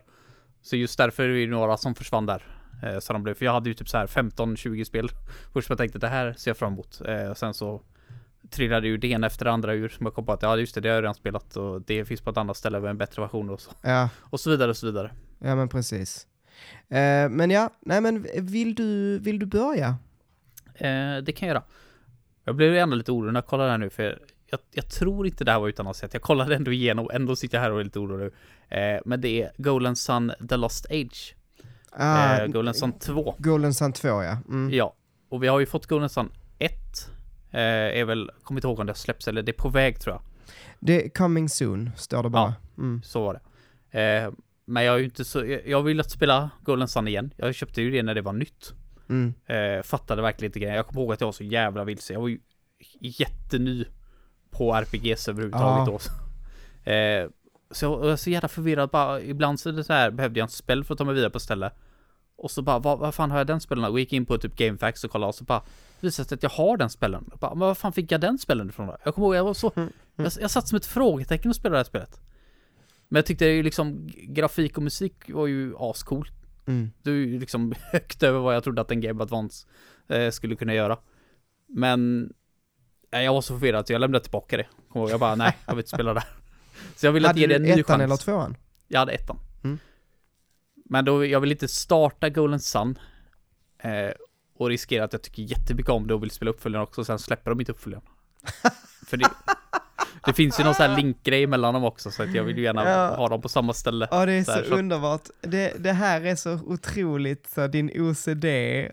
Så just därför är det några som försvann där. Eh, så de blev, för jag hade ju typ så här 15-20 spel. Först som jag tänkte det här ser jag fram emot. Eh, sen så trillade ju det ena efter det andra ur. Som jag kom på att ja just det, det har jag redan spelat. Och det finns på ett annat ställe med en bättre version och så. Ja, Och så vidare och så vidare. ja men precis. Eh, men ja, nej men vill du, vill du börja? Eh, det kan jag göra. Jag blev ändå lite orolig när jag kollade här nu för jag, jag tror inte det här var utan att ha sett. Jag kollade ändå igenom, ändå sitter jag här och är lite orolig. Eh, men det är Golden Sun The Lost Age. Ah, eh, Golden Sun 2. Golden Sun 2 ja. Mm. Ja. Och vi har ju fått Golden Sun 1. Eh, är väl, kommer inte ihåg om det släpps eller det är på väg tror jag. Det är coming soon, står det bara. Mm. Så var det. Eh, men jag är ju inte så, jag, jag vill att spela Golden Sun igen. Jag köpte ju det när det var nytt. Mm. Eh, fattade verkligen inte grejen. Jag kommer ihåg att jag var så jävla vilse. Jag var ju jätteny på RPGs överhuvudtaget Ja. då. Eh, så jag var så jävla förvirrad. Bara, ibland så, är det så här, behövde jag en spel för att ta mig vidare på ställe. Och så bara, vad, vad fan har jag den spelen? Och gick in på typ GameFAQs och kollade och så bara visade sig att jag har den spelen. Jag bara, men vad fan fick jag den spelen ifrån då? Jag kommer ihåg, jag var så, jag, jag satt som ett frågetecken och spelade det här spelet. Men jag tyckte ju liksom grafik och musik var ju ascoolt. Mm. Det är ju liksom högt över vad jag trodde att en Game Advance eh, skulle kunna göra. Men nej, jag var så förvirrad att jag lämnade tillbaka det. Jag bara, nej, jag vill inte spela där. Så jag vill att Hade ge det du en ny ettan chans. eller tvåan? Jag hade ettan. Mm. Men då, jag vill inte starta Golden Sun. Eh, och riskera att jag tycker jättemycket om det och vill spela uppföljaren också sen släpper de inte uppföljaren. För det, Det finns ju någon sån här linkgrej mellan dem också, så att jag vill ju gärna Ja. ha dem på samma ställe. Ja, det är så så- underbart. Det, det här är så otroligt så din OCD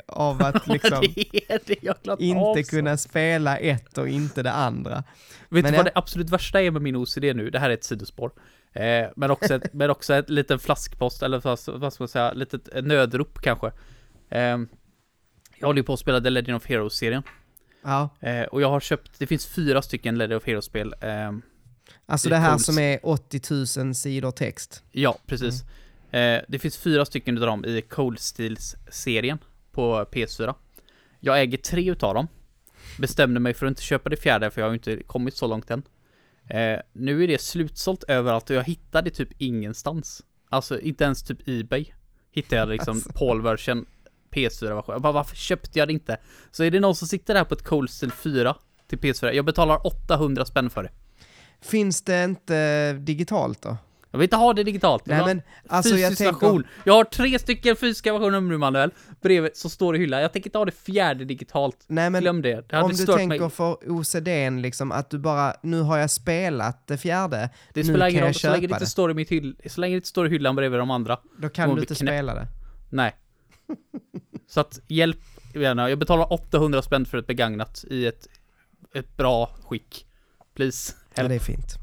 av att liksom det är det jag inte kunna spela ett och inte det andra. Vet Men du vad det absolut värsta är med min OCD nu? Det här är ett sidospår. Eh, men, också ett, men också ett litet flaskpost, eller vad, vad ska man säga, litet eh, nödrop kanske. Eh, jag håller ju på att spela The Legend of Heroes-serien. Ja, Eh, och jag har köpt, det finns fyra stycken Legend of Heroes-spel. Eh, alltså Det det är här coolt. som är 80 000 sidor text. ja, precis. Eh, det finns fyra stycken utav dem i Cold Steels-serien på PS4. Jag äger tre utav dem. Bestämde mig för att inte köpa det fjärde, för jag har inte kommit så långt än. Eh, nu är det slutsålt överallt och jag hittade typ ingenstans. Alltså inte ens typ Ebay. Hittade jag liksom Alltså. Paul-version PS4-version. Jag bara varför köpte jag det inte? Så är det någon som sitter där på ett Cold Steel 4 till PS4. Jag betalar 800 spänn för det. Finns det inte digitalt då? Jag vill inte ha det digitalt. Jag Nej men alltså jag fysisk tänker, version. Jag har tre stycken fysiska versioner nu Manuel. Bredvid så står det i hyllan. Jag tänker inte ha det fjärde digitalt. nej men Glöm det. Det om du tänker mig. för OCDn liksom att du bara, nu har jag spelat det fjärde, Det spelar ingen roll. jag Så länge det köpa inte står i mitt hyll... Så länge det inte står i hyllan bredvid de andra. Då kan du inte knäpp. spela det. Nej. Så att hjälp gärna. Jag betalar 800 spänn för ett begagnat i ett, ett bra skick. Please. Ja, Help. det är fint.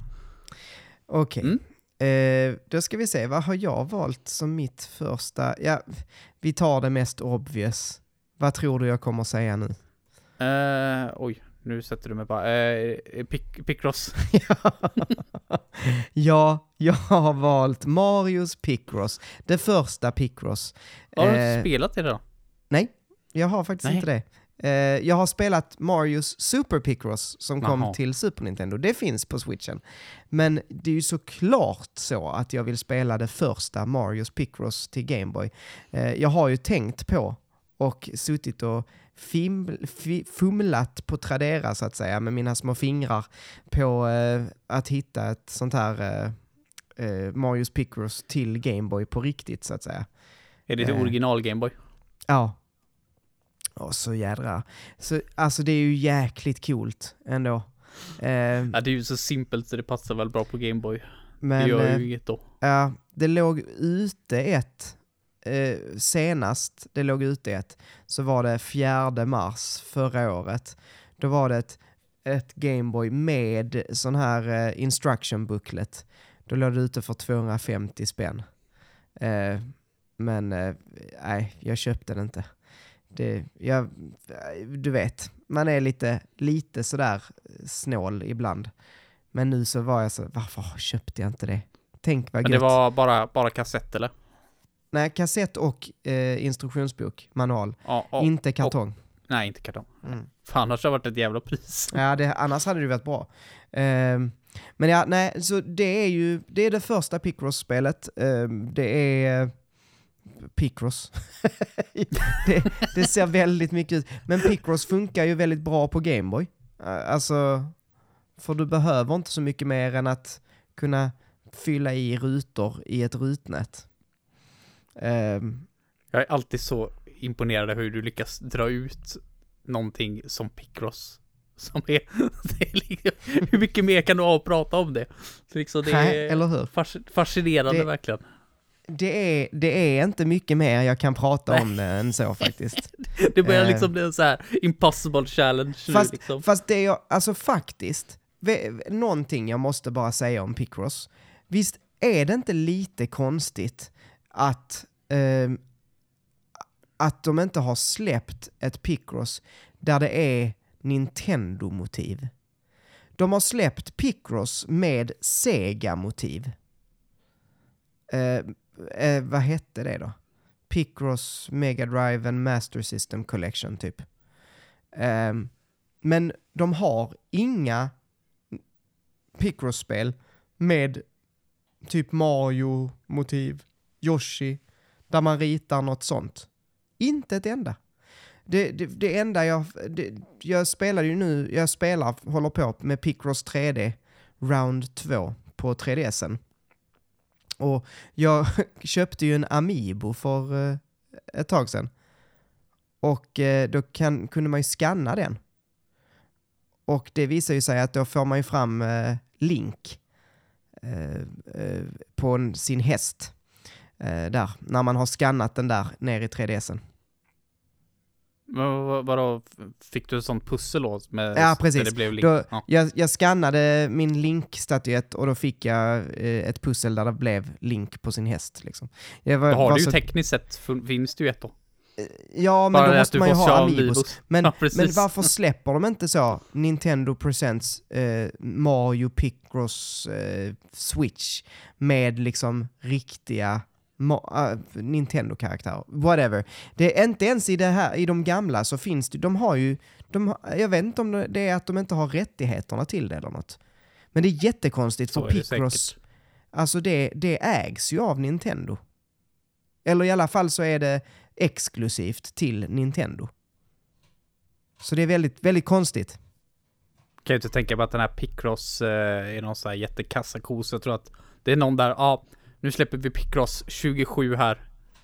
Okej. Mm. Eh, då ska vi se, vad har jag valt som mitt första? Ja, vi tar det mest obvious. Vad tror du jag kommer säga nu? Eh, oj, nu sätter du mig bara. Uh, pick, Picross. ja, jag har valt Marios Picross. Det första Picross. Har du Eh, spelat det då? Nej, jag har faktiskt Nej. inte det. Eh, jag har spelat Marios Super Picross som kom Jaha. till Super Nintendo. Det finns på switchen. Men det är ju såklart så att jag vill spela det första Marios Picross till Gameboy. Eh, jag har ju tänkt på och suttit och fim, fumlat på Tradera så att säga med mina små fingrar på eh, att hitta ett sånt här eh, eh, Marios Picross till Gameboy på riktigt så att säga. Är det till eh. original Gameboy? Ja. Och så jädra. Så, alltså det är ju jäkligt coolt ändå. Eh, Ja, det är ju så simpelt så det passar väl bra på Gameboy. det men gör eh, ju inget då. ja, det låg ute ett, eh, senast det låg ute ett, så var det 4 mars förra året. Då var det ett, ett Gameboy med sån här eh, instruction booklet. Då låg det ute för 250 spänn. Eh, men eh, nej, jag köpte det inte. Det, jag, du vet, man är lite, lite sådär snål ibland. Men nu så var jag så, varför köpte jag inte det? Tänk vad Men gött. det var bara, bara kassett eller? Nej, kassett och eh, instruktionsbok, manual. Ja, ja. inte kartong. Nej, inte kartong. Mm. Fan, annars har det varit ett jävla pris. Ja, det, annars hade det varit bra. Ehm, men ja, nej, så det är ju det, är det första Picross-spelet. Ehm, det är Picross. det, det ser väldigt mycket ut. Men Picross funkar ju väldigt bra på Gameboy. Alltså, för du behöver inte så mycket mer än att kunna fylla i rutor i ett rutnät. Ehm, Jag är alltid så imponerad av hur du lyckas dra ut någonting som Picross. Som är, är liksom, hur mycket mer kan du ha att prata om det? Så liksom det nej, är fascinerande Det- verkligen. Det är, det är inte mycket mer jag kan prata om det än så faktiskt. Det börjar liksom bli en så här impossible challenge nu Fast, liksom. fast det jag, alltså faktiskt, någonting jag måste bara säga om Picross. Visst är det inte lite konstigt att, eh, att de inte har släppt ett Picross där det är Nintendo-motiv? De har släppt Picross med Sega-motiv. Eh, eh, vad hette det då? Picross Mega Drive and Master System Collection typ. Ehm, men de har inga Picross-spel med typ Mario-motiv, Yoshi, där man ritar något sånt. Inte ett enda. Det, det, det enda jag... Det, jag spelar ju nu, jag spelar, håller på med Picross 3D Round 2 på 3DSen. Och jag köpte ju en Amiibo för eh, ett tag sedan. Och eh, då kan, kunde man ju scanna den. Och det visar ju sig att då får man ju fram eh, Link på en, sin häst. Eh, där, när man har skannat den där ner i 3DSen. Men vad- vadå, fick du ett sånt pussel då? Med, Ja, precis. Det blev link? Då, ja. jag, jag skannade min Link-statyett och då fick jag eh, ett pussel där det blev Link på sin häst. Liksom. Jag var, Då har var du ju så- tekniskt sett, finns det ju ett då. Ja, men Bara då måste man ju ha. Amiibos. Men, Ja, men varför släpper de inte så Nintendo Presents eh, Mario Picross eh, Switch med liksom riktiga Ma- äh, Nintendo-karaktärer? Whatever. Det är inte ens i, det här, i de gamla så finns det, de har ju, de, jag vet inte om det- är att de inte har rättigheterna till det eller något. Men det är jättekonstigt Så för Picross, alltså det, det ägs ju av Nintendo. Eller i alla fall så är det exklusivt till Nintendo. Så det är väldigt, väldigt konstigt. Kan ju inte tänka mig att den här Picross eh, är någon sån här jättekassakos. Jag tror att det är någon där, ja, nu släpper vi Picross 27 här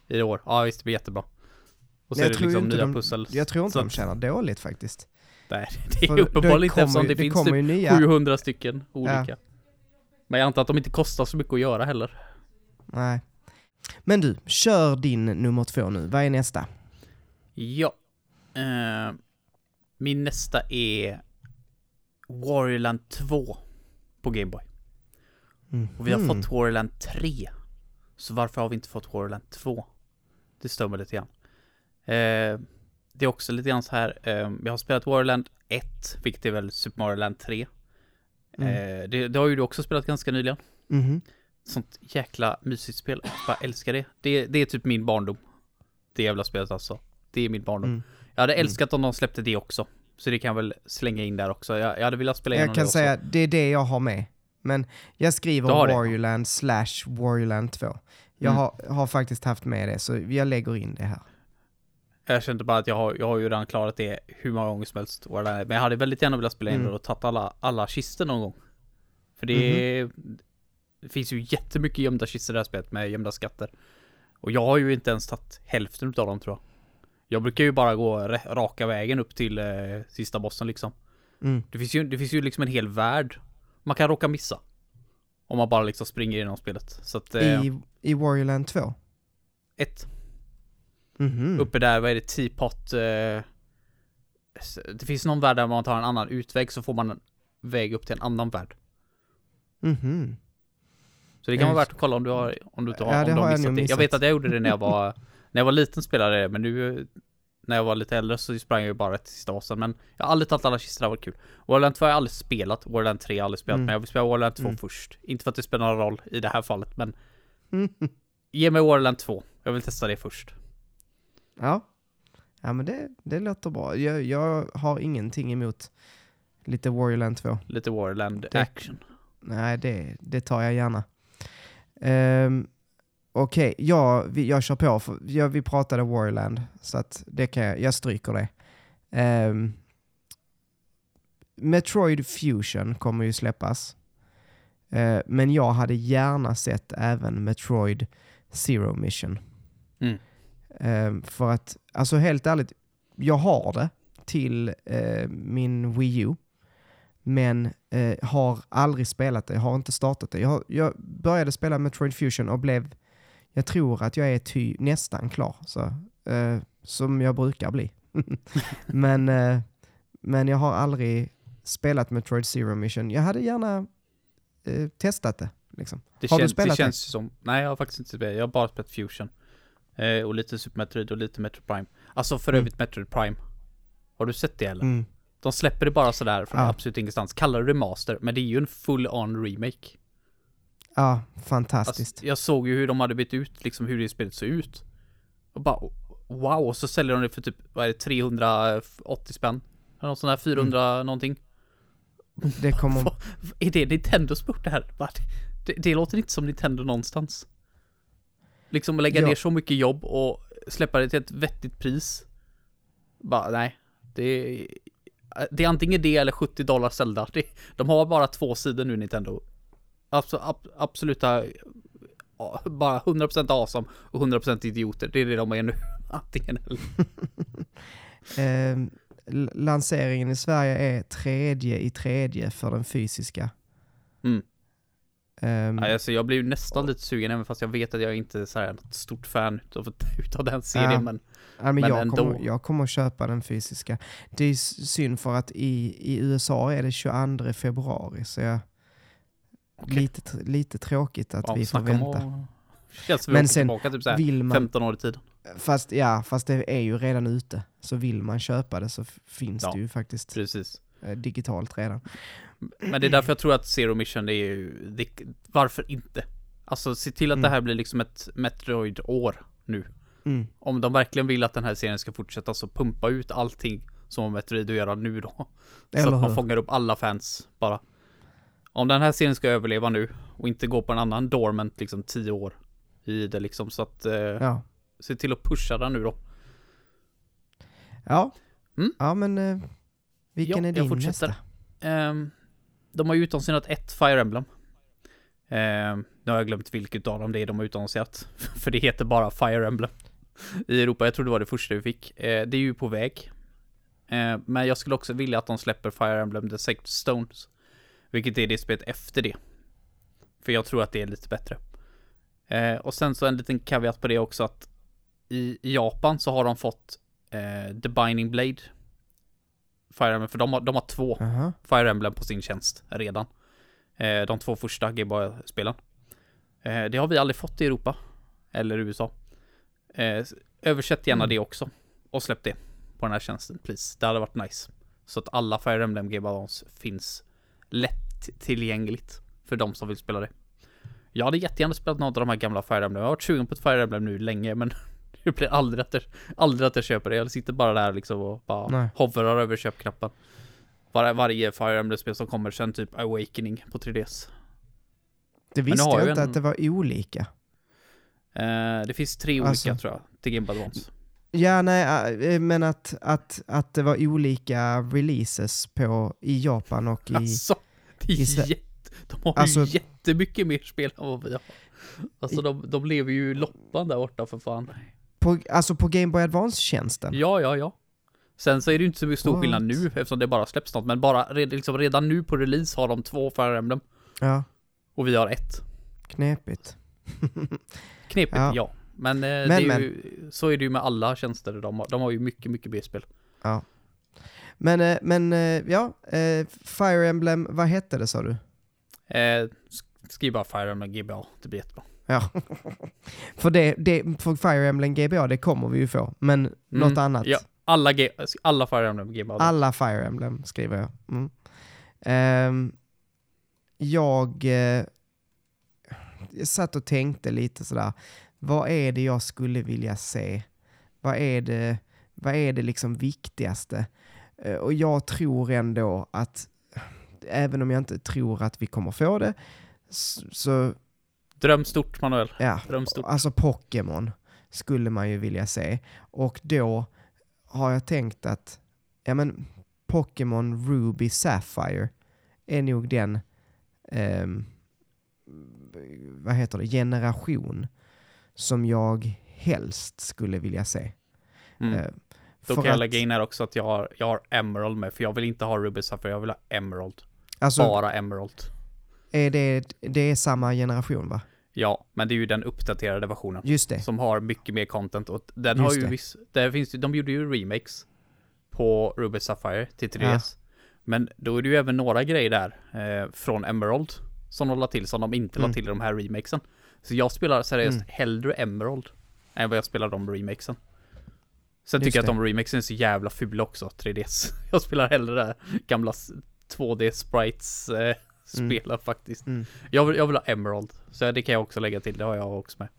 i år. Ja, visst, det blir jättebra. Och så Jag är det liksom nya de- pussel. Jag tror inte Så de tjänar dåligt faktiskt. Nej, det är För uppenbarligen inte eftersom ju- det, finns typ nya, 700 stycken olika. Men jag antar att de inte kostar så mycket att göra heller. Nej. Men du, kör din nummer två nu. Vad är nästa? Ja. Eh, min nästa är Warriorland 2 på Gameboy. Och vi har Mhm. fått Warriorland 3. Så varför har vi inte fått Warriorland 2? Det stör mig lite grann. Eh, det är också lite grann så här, eh, jag har spelat Warriorland 1, vilket är väl Super Mario Land 3. Mm. Eh, det, det har ju du också spelat ganska nyligen. Mhm. Sånt jäkla mysigt spel. Jag bara älskar det. det. Det är typ min barndom. Det jävla spelet alltså. Det är min barndom. Mm. Jag hade älskat om de släppte det också. Så det kan jag väl slänga in där också. Jag, jag hade velat spela igenom Jag kan det också. säga, det är det jag har med. Men jag skriver? Warriorland slash Warriorland 2. Jag Mm. har, har faktiskt haft med det, så jag lägger in det här. Jag kände bara att jag har, jag har ju redan klarat det hur många gånger som helst. Men jag hade väldigt gärna velat spela in Mm. det och tagit alla, alla kistor någon gång. För det, Mhm. det finns ju jättemycket gömda kistor i det här spelet med gömda skatter. Och jag har ju inte ens tagit hälften av dem tror jag. Jag brukar ju bara gå raka vägen upp till eh, sista bossen liksom. Mm. Det finns, ju, det finns ju liksom en hel värld man kan råka missa. Om man bara liksom springer igenom spelet. Så att, eh, I, I Warriorland 2? ett, Mhm. uppe där, vad är det, Teapot? Eh, det finns någon värld där man tar en annan utväg så får man en väg upp till en annan värld. Mhm. Så det kan vara värt att kolla om du har, om du inte har, ja, om det har jag missat nog det. Jag vet att jag gjorde det när jag var, när jag var liten jag det, men nu när jag var lite äldre så sprang jag ju bara till sista bossen. Men jag har aldrig tagit alla kistor, det varit kul. Warland 2 har jag aldrig spelat, Warland 3 har jag aldrig spelat, Mm. men jag vill spela Warland 2 Mm. först. Inte för att det spelar någon roll i det här fallet, men Mm. ge mig Warland 2. Jag vill testa det först. Ja. Ja men det, det låter bra. Jag, jag har ingenting emot lite Warriorland 2. Lite Warland Det- action. Nej, det, det tar jag gärna. Um, Okej, ja, vi, jag kör på. För, ja, vi pratade Warland, så att det kan jag, jag stryker det. Ehm, Metroid Fusion kommer ju släppas. Eh, men jag hade gärna sett även Metroid Zero Mission. Mm. Ehm, för att, alltså helt ärligt, jag har det till eh, min Wii U. Men eh, har aldrig spelat det, har inte startat det. Jag, har, jag började spela Metroid Fusion och blev, jag tror att jag är ty, nästan klar. Så, eh, som jag brukar bli. men, eh, men jag har aldrig spelat Metroid Zero Mission. Jag hade gärna eh, testat det. Liksom. Det, Har du spelat det det? känns som, nej jag har faktiskt inte spelat, jag har bara spelat Fusion. Eh, och lite Super Metroid och lite Metroid Prime. Alltså för Mm. övrigt Metroid Prime. Har du sett det eller? Mm. De släpper det bara sådär från Ja. absolut ingenstans. Kallar det remaster, men det är ju en full-on remake. Ja, fantastiskt. Alltså, jag såg ju hur de hade bytt ut, liksom hur det spelet såg ut. Och bara, wow, och så säljer de det för typ, vad är det, 380 spänn? Eller något sånt där, 400 Mm. någonting. Det kommer... Vad- Är det Nintendo som gjort det här? Det, det låter inte som Nintendo någonstans. Liksom att lägga Ja. ner så mycket jobb och släppa det till ett vettigt pris. Bara, nej. Det är, det är antingen det eller 70 dollar Zelda. Det, de har bara två sidor nu Nintendo. Abs, ab, absoluta, bara 100% awesome och 100% idioter. Det är det de är nu. Antingen eller. Eh, l- lanseringen i Sverige är tredje i tredje för den fysiska. Mm. Ehm, Nej, alltså jag blir ju nästan lite sugen även fast jag vet att jag inte är så här något stort fan utav, utav den serien Ja. men ja, men jag, ändå. kommer, jag kommer att köpa den fysiska. Det är synd för att i, i USA är det 22 februari så jag, Okej. lite, lite tråkigt att ja, vi får om vänta. att- Känns Men sen tillbaka typ så här Vill man, 15 år i tiden. fast, ja, fast det är ju redan ute. Så vill man köpa det så finns Ja. det ju faktiskt Precis. eh, digitalt redan. Men det är därför jag tror att Zero Mission är ju, det, varför inte? Alltså se till att Mm. det här blir liksom ett Metroid-år nu. Mm. Om de verkligen vill att den här serien ska fortsätta så pumpa ut allting som har Metroid att göra nu då. Så Eller att man hur? fångar upp alla fans bara. Om den här serien ska överleva nu och inte gå på en annan dormant liksom 10 år i det liksom så att eh, Ja. se till att pusha den nu då. Ja. Mm. ja, men eh, vilken Ja, är jag din fortsätter. nästa? Ehm, de har ju utannonserat ett Fire Emblem. Ehm, nu har jag glömt vilket av dem det är de har utannonserat. För det heter bara Fire Emblem. I Europa, jag tror det var det första vi fick. Eh, det är ju på väg. Eh, men jag skulle också vilja att de släpper Fire Emblem The Sacred Stones. Vilket är det spelet efter det. För jag tror att det är lite bättre. Eh, och sen så en liten caveat på det också att i Japan så har de fått eh, The Binding Blade. Fire Emblem, för de har, de har två Aha. Fire Emblem på sin tjänst redan. Eh, de två första Gameboy-spelen. Eh, det har vi aldrig fått i Europa. Eller USA. Eh, översätt gärna Mm. det också. Och släpp det på den här tjänsten, please. Det hade varit nice. Så att alla Fire Emblem Game Boys finns lätt tillgängligt för de som vill spela det. Jag hade jättegärna spelat något av de här gamla Fire Emblem. Jag har varit sugen på ett Fire Emblem nu länge, men det blir aldrig att jag, aldrig att jag köper det. Jag sitter bara där liksom och bara Nej. hovrar över köpknappen. Var, varje Fire Emblem-spel som kommer sen typ Awakening på 3DS. Det visste jag jag inte en- att det var olika. Eh, det finns tre olika Alltså. tror jag, till Game Boy Advance. Ja, nej, äh, men att, att, att det var olika releases på, i Japan och i... Alltså, det är jätte, de har Alltså- ju jättemycket mer spel än vad vi har. Alltså de, de lever ju loppan där borta för fan. På, alltså på Game Boy Advance-tjänsten? Ja, ja, ja. Sen så är det ju inte så mycket stor What? skillnad nu eftersom det bara släpps något. Men bara liksom, redan nu på release har de två Fire Emblem. Ja, Och vi har ett. knepigt. Knepigt, ja. Ja. Men, eh, det är men. Ju, så är det ju med alla tjänster. De har, de har ju mycket, mycket B-spel. Ja. Men, eh, men eh, ja, Fire Emblem, vad hette det sa du? Eh, sk- skriv bara Fire Emblem GBA, det blir jättebra. Ja. för, det, det, för Fire Emblem GBA, det kommer vi ju få. Men något annat? Ja, alla, G, alla Fire Emblem GBA. Alla Fire Emblem skriver jag. Mm. Ehm, jag, eh, jag satt och tänkte lite sådär, vad är det jag skulle vilja se? Vad är det, vad är det liksom viktigaste? Eh, och jag tror ändå att, även om jag inte tror att vi kommer få det, så Dröm stort Manuel. ja, Dröm stort. Alltså Pokémon skulle man ju vilja se. Och då har jag tänkt att ja, men Pokémon Ruby Sapphire är nog den ehm, vad heter det, generation som jag helst skulle vilja se. Mm. Eh, Då kan jag att- lägga in här också att jag har, jag har Emerald med, för jag vill inte ha Ruby Sapphire, jag vill ha Emerald. Alltså, Bara Emerald. är det, det är samma generation va? Ja, men det är ju den uppdaterade versionen. Just det. Som har mycket mer content och den Just har ju det. viss, där finns de gjorde ju remakes på Ruby Sapphire till 3DS. Men då är det ju även några grejer där eh, från Emerald som de la till som de inte Mm. la till i de här remakesen. Så jag spelar seriöst Mm. hellre Emerald än vad jag spelar de remakesen. Sen Just tycker jag att de remakesen är så jävla fula också, 3DS. Jag spelar hellre det här gamla s- 2D sprites eh, spelen faktiskt. Mm. Jag, vill, jag vill ha Emerald, så det kan jag också lägga till, det har jag också med.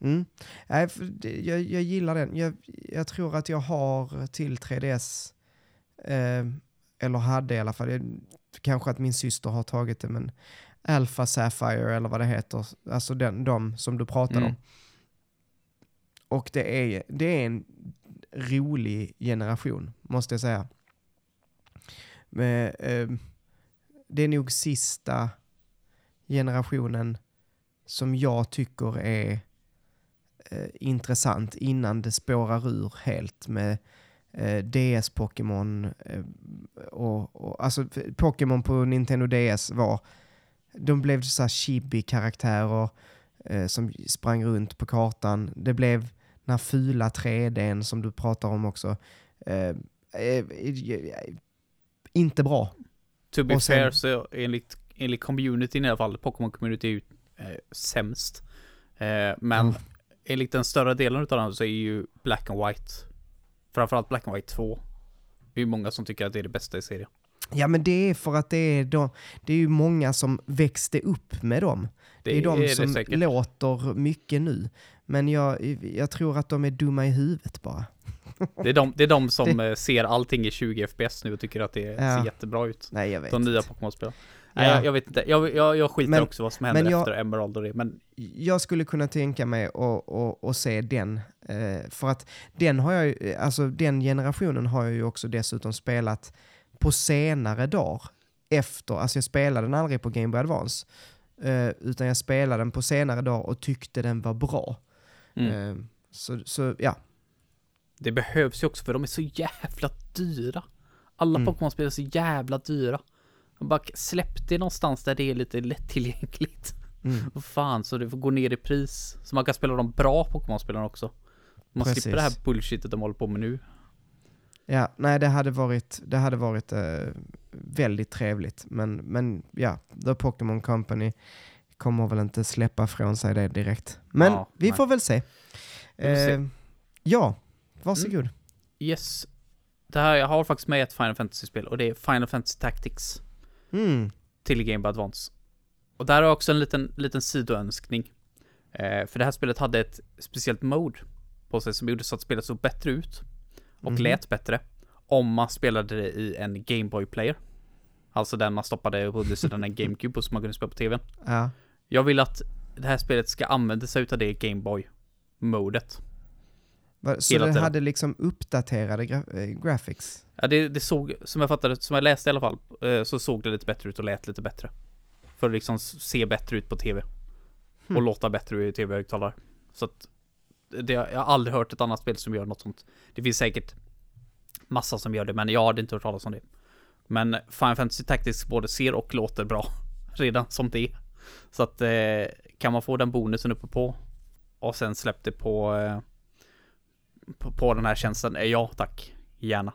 Mm. Nej, jag, jag gillar den. Jag, jag tror att jag har till 3DS, eh, eller hade i alla fall, jag, kanske att min syster har tagit det, men Alpha Sapphire eller vad det heter, alltså den, de som du pratade Mm. om. Och det är, det är en rolig generation, måste jag säga. Men, eh, det är nog sista generationen som jag tycker är eh, intressant innan det spårar ur helt med eh, DS-Pokémon. Eh, och, och, alltså Pokémon på Nintendo DS var de blev så här chibi-karaktärer eh, som sprang runt på kartan. Det blev den här fula 3Dn som du pratar om också. Eh, eh, eh, inte bra. To be sen- fair så enligt, enligt communityn i alla fall, Pokémon-community är ju eh, sämst. Eh, men Ja. enligt den större delen utav den så är ju Black and White, framförallt Black and White 2, det är ju många som tycker att det är det bästa i serien. Ja men det är för att det är, de, det är ju många som växte upp med dem. Det, är de som säkert. låter mycket nu. Men jag, jag tror att de är dumma i huvudet bara. Det är de, det är de som eh, ser allting i 20 FPS nu och tycker att det Ja. ser jättebra ut. Nej jag vet De nya. Pokémon-spelen. Ja. Jag, jag vet inte. Jag, jag, jag skiter Men- också vad som händer jag- efter Emerald och det. Men Jag skulle kunna tänka mig att, att, att se den. Eh, för att den har jag alltså den generationen har jag ju också dessutom spelat på senare dagar. Efter, alltså jag spelade den aldrig på Game Boy Advance. Eh, utan jag spelade den på senare dagar och tyckte den var bra. mm. Eh, så, så ja, det behövs ju också för de är så jävla dyra. Alla Mm. Pokémon-spel är så jävla dyra. Och bara släpp det någonstans där det är lite lättillgängligt. mm, Vad fan, så det får gå ner i pris. Så man kan spela de bra Pokémon-spelen också. Man Precis. slipper det här bullshitet de håller på med nu. Ja, nej det hade varit, det hade varit eh, väldigt trevligt. Men, men ja, The Pokémon Company kommer väl inte släppa från sig det direkt. Men Ja, vi nej. får väl se. Eh, ja, varsågod. Yes. Det här, jag har faktiskt med ett Final Fantasy-spel och det är Final Fantasy Tactics. Mm. till Game Boy Advance. Och där har jag också en liten, liten sidoönskning. Eh, för det här spelet hade ett speciellt mode på sig som gjorde så att spelet såg bättre ut och Mhm. lät bättre om man spelade det i en Game Boy player. Alltså den man stoppade på undersidan en GameCube och som man kunde spela på TVn. Ja. Jag vill att det här spelet ska använda sig utav det Game Boy-modet. Va- Så det hade liksom uppdaterade gra- eh, graphics? Ja, det, det såg, som jag fattade, som jag läste i alla fall, eh, så såg det lite bättre ut och lät lite bättre. För att liksom se bättre ut på TV. Och Hmm. låta bättre i TV-högtalare. Så att, det, jag har aldrig hört ett annat spel som gör något sånt. Det finns säkert massa som gör det, men jag hade inte hört talas om det. Men Final Fantasy Tactics både ser och låter bra. Redan som det är. Så att eh, kan man få den bonusen uppe på och sen släpp det på, eh, på, på den här tjänsten, eh, ja tack. Gärna.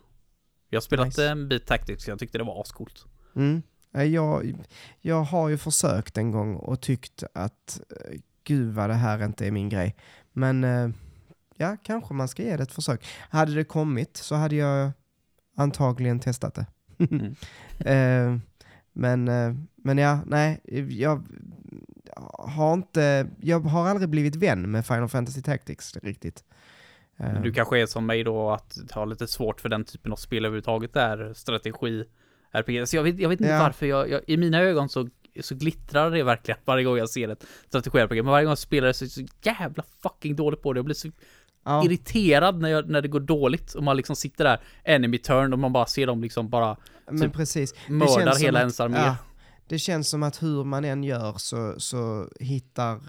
Jag har spelat Nice. en bit Tactics, jag tyckte det var ascoolt. Mm. Eh, Jag, jag har ju försökt en gång och tyckt att eh, gud vad det här inte är min grej. Men eh, ja, kanske man ska ge det ett försök. Hade det kommit så hade jag antagligen testat det. Mm. Eh, men, eh, men ja, nej, jag har inte, jag har aldrig blivit vän med Final Fantasy Tactics riktigt. Eh, Du kanske är som mig då att ha lite svårt för den typen av spel överhuvudtaget där strategi RPG. Så jag vet, jag vet inte Ja. varför jag, jag, i mina ögon så, så glittrar det verkligen varje gång jag ser ett strategi RPG. Men varje gång jag spelar det så är jag så jävla fucking dålig på det. Jag blir så ja, irriterad när, jag, när det går dåligt och man liksom sitter där enemy turn och man bara ser dem liksom bara men typ precis. Det mördar hela att- ens armé. ja, det känns som att hur man än gör så, så hittar eh,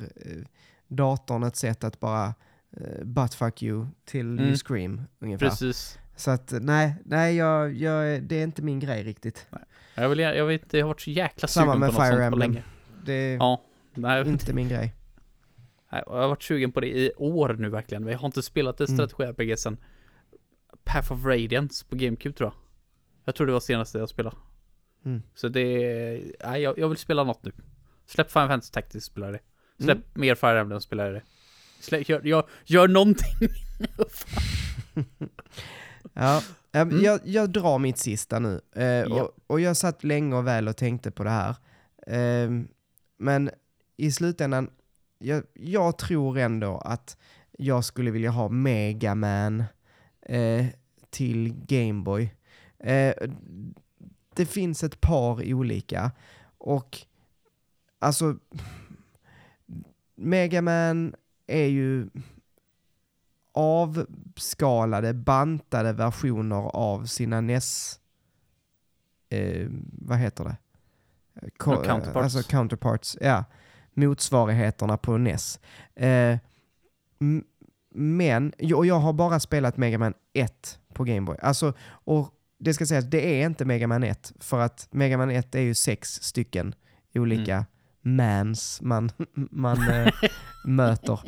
datorn ett sätt att bara eh, buttfuck you till you Mm. scream ungefär. Precis. Så att nej, nej jag, jag, det är inte min grej riktigt. Jag, vill, jag vet jag har varit så jäkla Samma sugen med på något Fire sånt på Emblem. länge. Det är Ja, nej, inte min grej. Nej, Jag har varit sugen på det i år nu verkligen. Men jag har inte spelat ett Mm. strategi-RPG sen Path of Radiance på GameCube tror jag. Jag tror det var senaste jag spelade. Mm. Så det, nej jag, jag vill spela något nu. Släpp Final Fantasy Tactics spela det. Släpp Mm. mer Fire Emblem spela det. Släpp, gör, gör, gör någonting. Ja, Mm. jag, jag drar mitt sista nu. Eh, Ja. och, och jag satt länge och väl och tänkte på det här. Eh, men i slutändan, jag, jag tror ändå att jag skulle vilja ha Mega Man eh, till Gameboy. Eh, det finns ett par olika och alltså Mega Man är ju avskalade, bantade versioner av sina NES... Eh, vad heter det? Ko- Ja, counterparts. Alltså counterparts, ja. Motsvarigheterna på NES. Eh, men, och jag har bara spelat Mega Man 1 på Gameboy. Alltså, och det ska sägas, det är inte Mega Man 1, för att Mega Man 1 är ju sex stycken olika mans man, man eh, möter.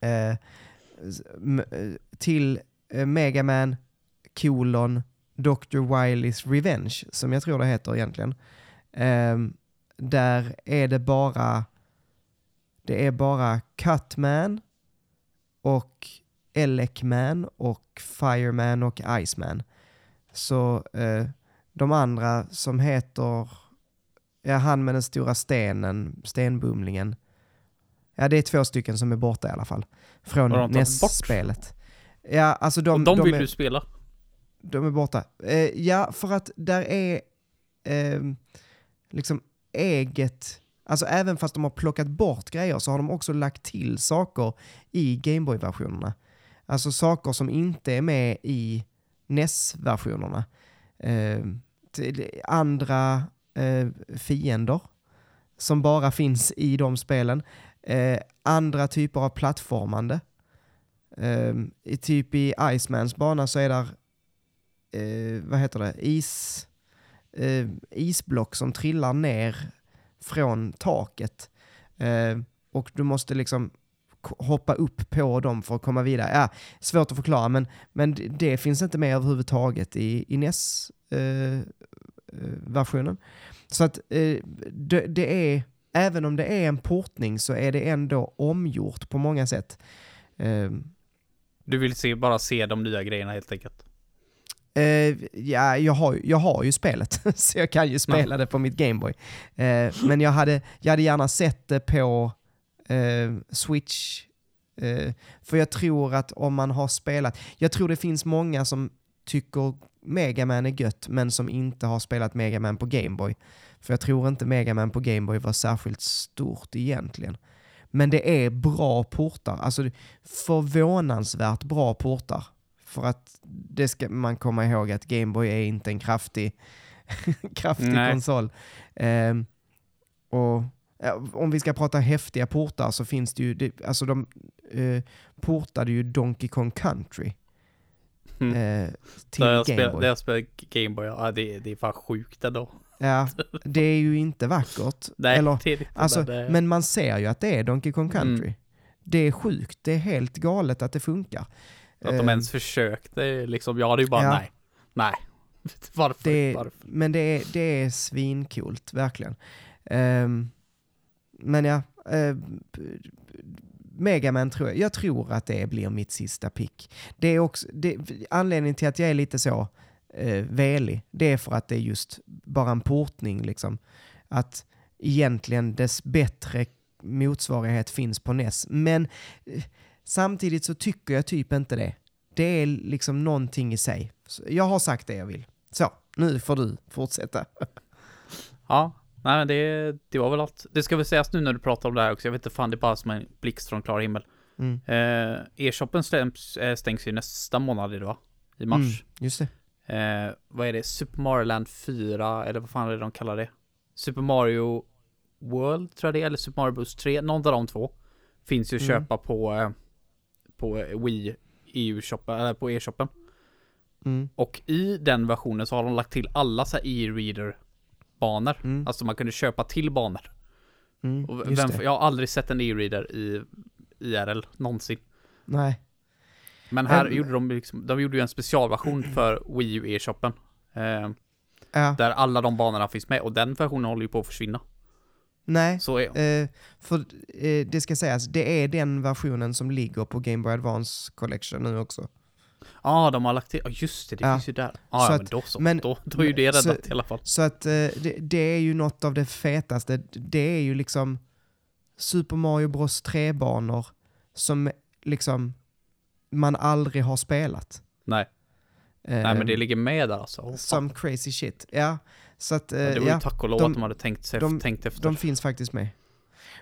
Eh, Eh, till eh, Mega Man, kolon, Dr. Wileys Revenge, som jag tror det heter egentligen. Ehm, där är det bara det är bara Cutman och Elecman och Fireman och Iceman. Så eh, de andra som heter, ja han med den stora stenen, stenbumlingen. Ja det är två stycken som är borta i alla fall. Från de? NES-spelet. Ja alltså de, och de, vill är, du spela. de är borta. Eh, ja för att där är ehm, liksom eget, alltså även fast de har plockat bort grejer så har de också lagt till saker i Gameboy-versionerna. Alltså saker som inte är med i NES-versionerna. Eh, andra eh, fiender som bara finns i de spelen. Eh, andra typer av plattformande. Eh, i, typ i Icemans bana så är där, eh, vad heter det, is, eh, isblock som trillar ner från taket. Eh, och du måste liksom hoppa upp på dem för att komma vidare. Ja, svårt att förklara, men, men det- finns inte med överhuvudtaget i, i NES-versionen. Eh, eh, så att eh, det, det är, även om det är en portning så är det ändå omgjort på många sätt. Eh, Du vill se, bara se de nya grejerna helt enkelt. Eh, ja, jag har, jag har ju spelet, så jag kan ju spela det på mitt Gameboy. Eh, men jag hade, jag hade gärna sett det på eh, Switch. För jag tror att om man har spelat, jag tror det finns många som tycker Mega Man är gött, men som inte har spelat Mega Man på Gameboy. För jag tror inte Mega Man på Gameboy var särskilt stort egentligen. Men det är bra portar, alltså förvånansvärt bra portar. För att det ska man komma ihåg att Gameboy är inte en kraftig, kraftig Nej. konsol. Ehm, och om vi ska prata häftiga portar så finns det ju, det, alltså de eh, portade ju Donkey Kong Country Mm. eh, till Gameboy. där jag spelar Gameboy, ja det, det är fan sjukt ändå. Ja, det är ju inte vackert. Nej, Eller, det är inte alltså, men det- men man ser ju att det är Donkey Kong Country. Mm. Det är sjukt, det är helt galet att det funkar. Att de Ehm, ens försökte liksom, jag hade ju bara Ja. nej. Nej. Varför? Det, Varför? men det är, det är svinkult, verkligen. Um, men ja, uh, Megaman tror jag, jag tror att det blir mitt sista pick. Det är också, det, anledningen till att jag är lite så uh, velig, det är för att det är just bara en portning liksom. Att egentligen dess bättre motsvarighet finns på NES. Men eh, samtidigt så tycker jag typ inte det. Det är liksom någonting i sig. Så jag har sagt det jag vill. Så, nu får du fortsätta. Ja, nej men det, det var väl allt. Det ska väl sägas nu när du pratar om det här också, jag vet inte fan, det är bara som en blixt från klar himmel. Mm. Eh, E-shoppen stängs, eh, stängs ju nästa månad va? I mars. Mm, just det. Eh, vad är det? Super Mario Land 4, eller vad fan är det de kallar det? Super Mario World tror jag det är, eller Super Mario Bros 3, någon av de två. Finns ju att Mm. köpa på, eh, på Wii EU-shoppen, eller på e-shoppen. Mm. Och i den versionen så har de lagt till alla så här e-reader banor. Mm. Alltså man kunde köpa till banor. Mm, vem, jag har aldrig sett en e-reader i IRL någonsin. Nej. Men här Men- gjorde de liksom, de gjorde ju en specialversion för Wii U e-shoppen. Eh, Ja, där alla de banorna finns med och den versionen håller ju på att försvinna. nej. Så är, Eh, för eh, det ska sägas, det är den versionen som ligger på Game Boy Advance Collection nu också. Ja, de har lagt till, ja just det, det Ja. finns ju där. Så Ja, men då så. men- då, då är ju det så- räddat i alla fall. Så att eh, det, det är ju något av det fetaste. Det är ju liksom Super Mario Bros 3-banor som liksom man aldrig har spelat. Nej, nej men det ligger med där alltså. Åh, fan. Ehm, Som crazy shit. Ja, så att eh, Men det var ju ja, tack och lov de- att de hade tänkt, de- tänkt efter. de finns faktiskt med.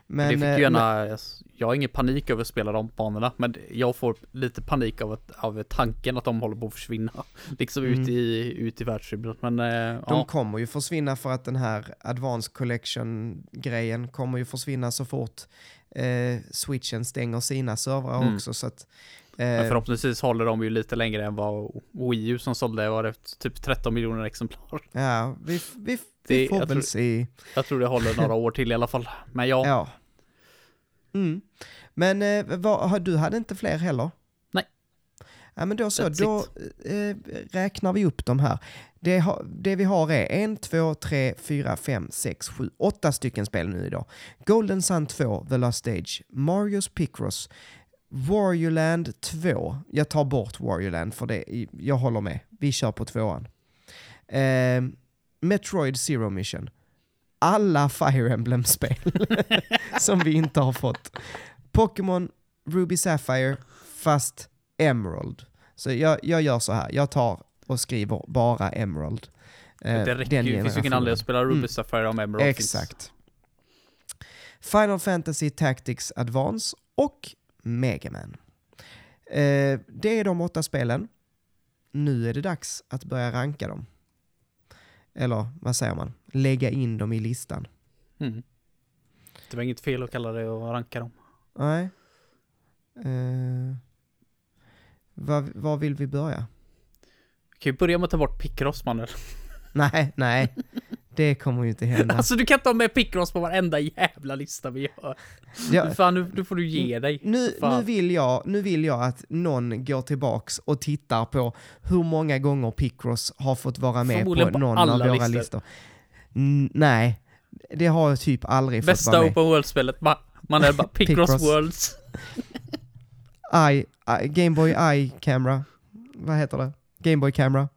Men, Men, det eh, fick ju gärna, jag har ingen panik över att spela de banorna, men jag får lite panik av, av tanken att de håller på att försvinna. Liksom Mm. ut i, ut i världsrymden. Men eh, De ja, kommer ju försvinna för att den här Advanced Collection-grejen kommer ju försvinna så fort eh, switchen stänger sina servrar Mm. också. Så att Eh, Men förhoppningsvis håller de ju lite längre än vad Wii U som sålde var det typ 13 miljoner exemplar. ja, vi, vi, vi Det- får väl tror- se. Jag tror det håller några år till i alla fall. Men ja, Ja. Mm. Men eh, vad, du hade inte fler heller? Nej. Ja, men då så, That's då eh, räknar vi upp de här. Det, ha, det vi har är en, två, tre, fyra, fem, sex, sju, åtta stycken spel nu idag. Golden Sun 2, The Last Stage, Marios Picross, Warriorland 2. Jag tar bort Warriorland för det, jag håller med. Vi kör på tvåan. Eh, Metroid Zero Mission. Alla Fire Emblem-spel som vi inte har fått. Pokémon Ruby Sapphire fast Emerald. Så jag, jag gör så här, jag tar och skriver bara Emerald. Eh, det räcker ju. Det finns ju ingen anledning att spela Ruby Mm. Sapphire om Emerald finns. Exakt. Final Fantasy Tactics Advance och Mega Man. Eh, det är de åtta spelen. Nu är det dags att börja ranka dem. Eller vad säger man? Lägga in dem i listan. Mm. Det var inget fel att kalla det och ranka dem. Nej. Eh, vad, vad vill vi börja? Vi kan ju börja med att ta bort Picross mannen. Nej, nej. Det kommer ju inte hända. Alltså du kan ta med Picross på varenda jävla lista vi gör. Ja, Fan nu, nu får du ge dig. nu, nu, vill jag, nu vill jag att någon går tillbaks och tittar på hur många gånger Picross har fått vara med på på någon av våra listor. listor. Mm, nej, det har jag typ aldrig fått Bästa vara med. Open World-spelet, ma- man är bara Picross, Picross. Worlds. I, I, Game Boy Eye Camera. Vad heter det? Game Boy Camera.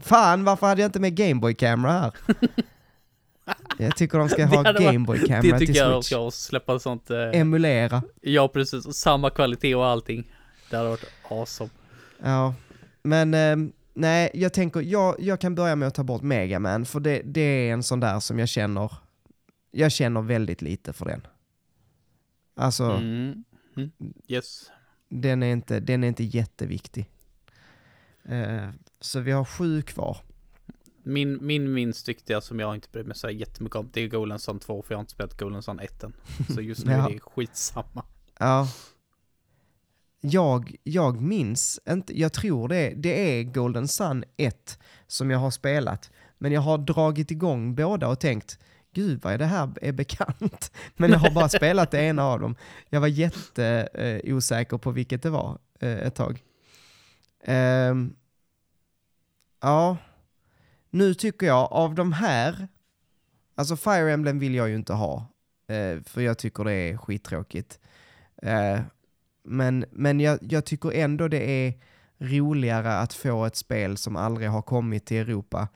Fan, varför hade jag inte med Game Boy Camera här? Jag tycker de ska ha hade varit- Game Boy Det tycker till jag Switch. ska släppa sånt. Eh, Emulera. ja precis, samma kvalitet och allting. Det hade varit awesome. Ja, men ehm, nej, jag tänker, jag, jag kan börja med att ta bort Mega Man, för det, det är en sån där som jag känner, jag känner väldigt lite för den. Alltså, Mm. Mm. Yes. den, är inte, den är inte jätteviktig. Eh, så vi har sju kvar. Min, min minst viktiga som jag inte bryr mig så jättemycket om, det är Golden Sun 2, för jag har inte spelat Golden Sun 1 än. Så just nu Ja. är det skitsamma. Ja. Jag, jag minns inte, jag tror det, det är Golden Sun 1 som jag har spelat. Men jag har dragit igång båda och tänkt, gud vad är det här är bekant. Men jag har bara spelat det ena av dem. Jag var jätteosäker eh, på vilket det var eh, ett tag. Ehm, ja, nu tycker jag av de här, alltså Fire Emblem vill jag ju inte ha. eh, för jag tycker det är skittråkigt. Eh, men men jag, jag tycker ändå det är roligare att få ett spel som aldrig har kommit till Europa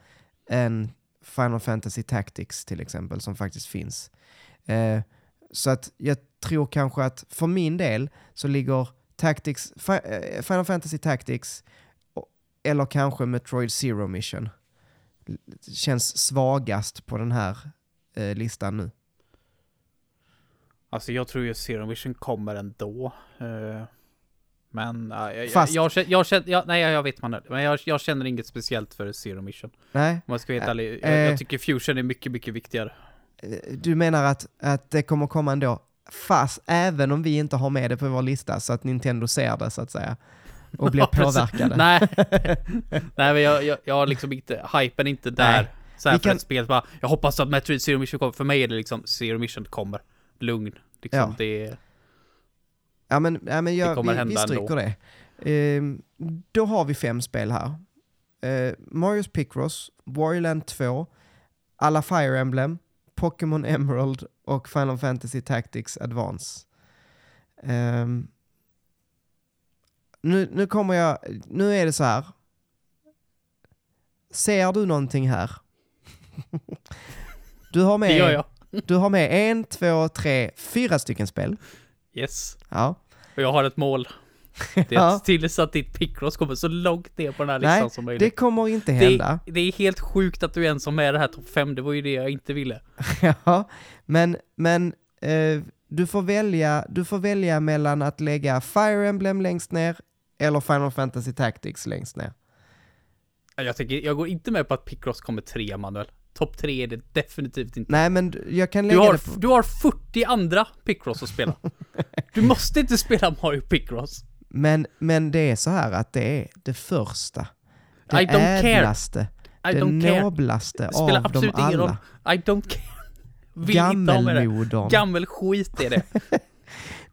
än Final Fantasy Tactics till exempel, som faktiskt finns. Eh, så att jag tror kanske att för min del så ligger Tactics, eh, Final Fantasy Tactics eller kanske Metroid Zero Mission känns svagast på den här eh, listan nu. Alltså jag tror ju Zero Mission kommer ändå. Eh, men uh, jag, Fast- jag, jag, känner, jag, känner, jag, nej jag vet man det. Men jag, jag känner inget speciellt för Zero Mission. Nej, Om jag ska vara helt ärlig. Jag, eh. jag tycker Fusion är mycket, mycket viktigare. Eh, Du menar att, att det kommer komma ändå, fast även om vi inte har med det på vår lista så att Nintendo ser det så att säga och blir påverkade? Nej, nej men jag, jag, jag har liksom inte, hypen är inte där. Nej. Så här Vi för kan- ett spel, bara, jag hoppas att Metroid Zero Mission kommer. För mig är det liksom Zero Mission kommer. Lugn. Liksom, Ja. det Ja men, ja, men jag, vi, vi stryker det. Ehm, då har vi fem spel här. Uh, Marios Picross, Warriorland 2, alla Fire Emblem, Pokémon Emerald och Final Fantasy Tactics Advance. Ehm, nu, nu kommer jag, nu är det så här. Ser du någonting här? Du har det gör med, jag. du har med en, två, tre, fyra stycken spel. Yes. Ja. Och jag har ett mål. Det är Ja. till så att ditt Picross kommer så långt ner på den här listan Nej, som det möjligt. kommer inte hända. Det, det är helt sjukt att du ens har med det här topp 5, det var ju det jag inte ville. Ja, men, men eh, du, får välja, du får välja mellan att lägga Fire Emblem längst ner eller Final Fantasy Tactics längst ner. Jag, tänker, jag går inte med på att Picross kommer trea, Manuel. Topp tre är det definitivt inte. Nej, men du- jag kan Du lägga har, det på... du har 40 andra Picross att spela. Du måste inte spela Mario Picross. Men, men det är så här att det är det första. Det I don't care. ädlaste, I det care. noblaste spelar av dem absolut ingen roll. alla. I don't care. Vill. Gammelmodern. Gammelskit är det.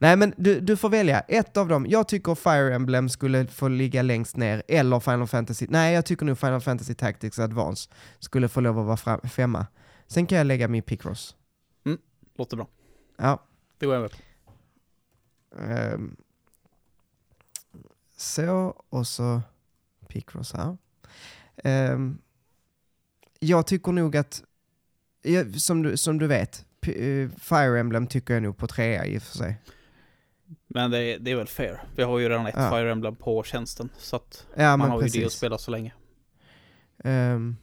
Nej men du, du får välja ett av dem. Jag tycker Fire Emblem skulle få ligga längst ner, eller Final Fantasy... Nej, jag tycker nog Final Fantasy Tactics Advance skulle få lov att vara fram, femma. Sen kan jag lägga min Picross. Låter bra. Ja. Det går jag med på. ehm, så, och så Picross här. Ehm, jag tycker nog att, som, du, som du vet, eh, Fire Emblem tycker jag nog på trea i och för sig. Men det är, det är väl fair. Vi har ju redan ett Ja. Fire Emblem på tjänsten. Så att Ja, man har ju det att precis. spela så länge. Ehm,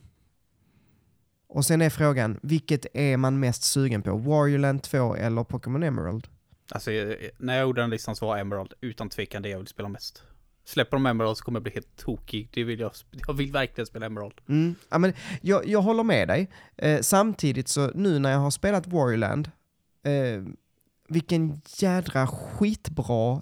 och sen är frågan, vilket är man mest sugen på? Warriorland 2 eller Pokémon Emerald? Alltså, eh, när jag gjorde den listan så var Emerald utan tvekan det jag vill spela mest. Släpper de Emerald så kommer jag bli helt tokig. Det vill jag, jag vill verkligen spela Emerald. Mm. Ja, men jag, jag håller med dig. Eh, samtidigt så nu när jag har spelat Warriorland, eh, vilken jädra skitbra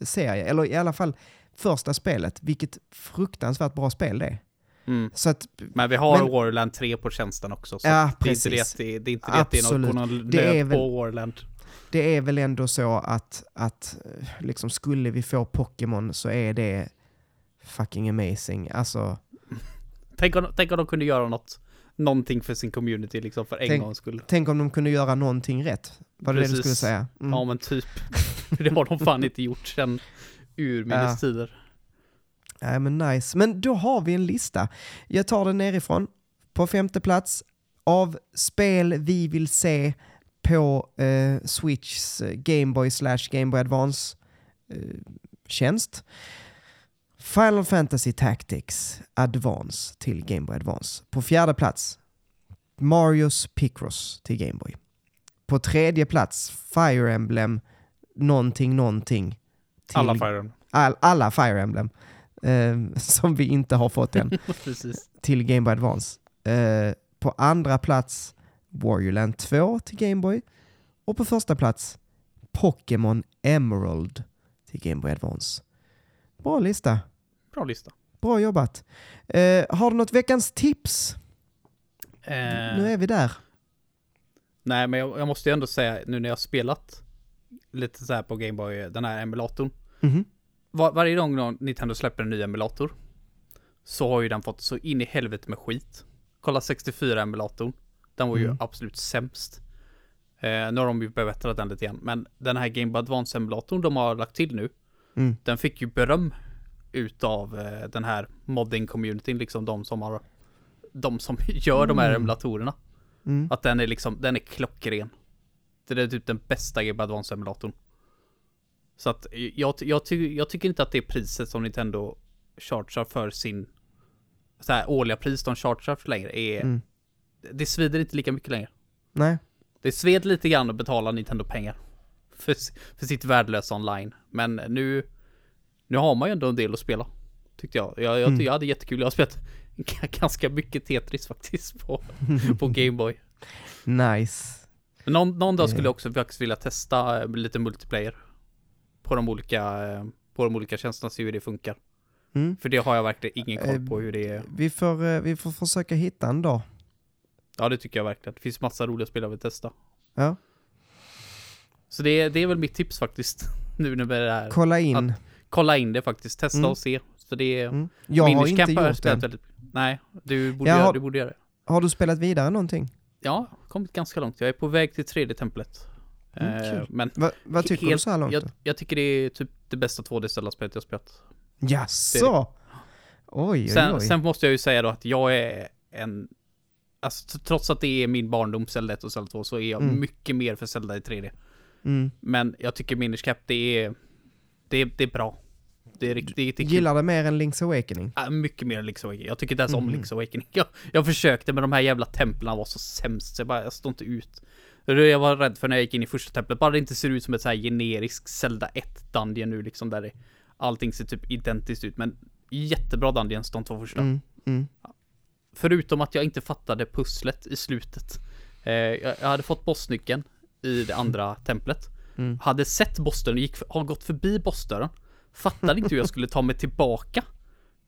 serie, eller i alla fall första spelet, vilket fruktansvärt bra spel det är. Mm. Så att, Men vi har Men- Warland 3 på tjänsten också. Så Ja, det är inte det det, det, är inte det någon, någon Det är väl- på Warland. det är väl ändå så att, att eh, liksom skulle vi få Pokémon så är det fucking amazing. Alltså, Tänk om, tänk om de kunde göra något, någonting för sin community liksom för en Tänk- gångs skull. tänk om de kunde göra någonting rätt. Var det det du skulle säga? Mm. Ja men typ. det har de fan inte gjort sedan urminnes tider. Nej men nice. Men då har vi en lista. Jag tar den nerifrån. På femte plats av spel vi vill se på eh, Switchs eh, Gameboy slash Gameboy Advance eh, tjänst. Final Fantasy Tactics Advance till Gameboy Advance. På fjärde plats Marios Picross till Gameboy. På tredje plats Fire Emblem någonting någonting. Alla Fire Emblem. all, alla Fire Emblem eh, som vi inte har fått än till Game Boy Advance. Eh, på andra plats Warriorland 2 till Game Boy och på första plats Pokémon Emerald till Game Boy Advance. Bra lista. Bra lista. Bra jobbat. Eh, har du något veckans tips? Eh, Nu är vi där. Nej men jag, jag måste ju ändå säga nu när jag har spelat lite så här på Gameboy, den här emulatorn. Mhm. Var, varje gång Nintendo släpper en ny emulator så har ju den fått så in i helvete med skit. Kolla 64-emulatorn. Den var ju Mm. absolut sämst. Eh, nu har de ju förbättrat den lite grann. Men den här Game Boy Advance-emulatorn de har lagt till nu. Mm. Den fick ju beröm utav eh, den här modding-communityn, liksom de som har de som gör de här Mm. emulatorerna. Mm. Att den är liksom, den är klockren. Det är typ den bästa Game Advance-emulatorn. Så att jag, jag, ty, jag tycker inte att det priset som Nintendo chargear för sin så här årliga pris de chargear för längre är Mm. Det svider inte lika mycket längre. Nej. Det sved lite grann att betala Nintendo pengar för, för sitt värdelösa online. Men nu Nu har man ju ändå en del att spela. Tyckte jag. Jag, jag, Mm. jag hade jättekul. Jag har spelat ganska mycket Tetris faktiskt på, på Gameboy. Nice. Men någon, någon dag skulle jag också faktiskt vilja testa eh, lite multiplayer. På de olika, eh, på de olika tjänsterna, se hur det funkar. Mm. För det har jag verkligen ingen koll på Eh, hur det är. Vi, får, vi får försöka hitta en dag. Ja, det tycker jag verkligen. Det finns massa roliga spel jag vill testa. Ja. Så det, är- det är väl mitt tips faktiskt. Nu när det är Kolla in. Kolla in det faktiskt, testa Mm. och se. Så det är... Mm. Jag har inte har gjort det. väldigt... Nej, du borde, Jag göra, har- du borde göra det. Har du spelat vidare någonting? Ja, kommit ganska långt. Jag är på väg till tredje templet. Mm, Eh, kul. men Va, vad tycker du helt- så här långt? jag, jag tycker det är typ det bästa 2D-spelet jag spelat. Jaså? Oj, oj, Sen, oj. sen måste jag ju säga då att jag är en... Alltså trots att det är min barndom, Zelda 1 och Zelda 2, så är jag Mm. mycket mer för Zelda i 3D. Mm. Men jag tycker Minish Cap, det är... Det är, det är bra. Det är riktigt, det är kul. Gillar det mer än Link's Awakening? Ja, mycket mer än Link's Awakening. Jag tycker inte ens om Mhm. Link's Awakening. Jag, jag försökte men de här jävla templen var så sämst så jag bara, jag står inte ut. Det Jag var rädd för när jag gick in i första templet, bara det inte ser ut som ett så här generiskt Zelda 1 Dungeon nu liksom där det, allting ser typ identiskt ut. Men jättebra Dungeons de två första. Mm. Mm. Förutom att jag inte fattade pusslet i slutet. Eh, jag, jag hade fått bossnyckeln i det andra templet. Mm. Hade sett bossdörren, gick, har gått förbi bossdörren. fattade inte hur jag skulle ta mig tillbaka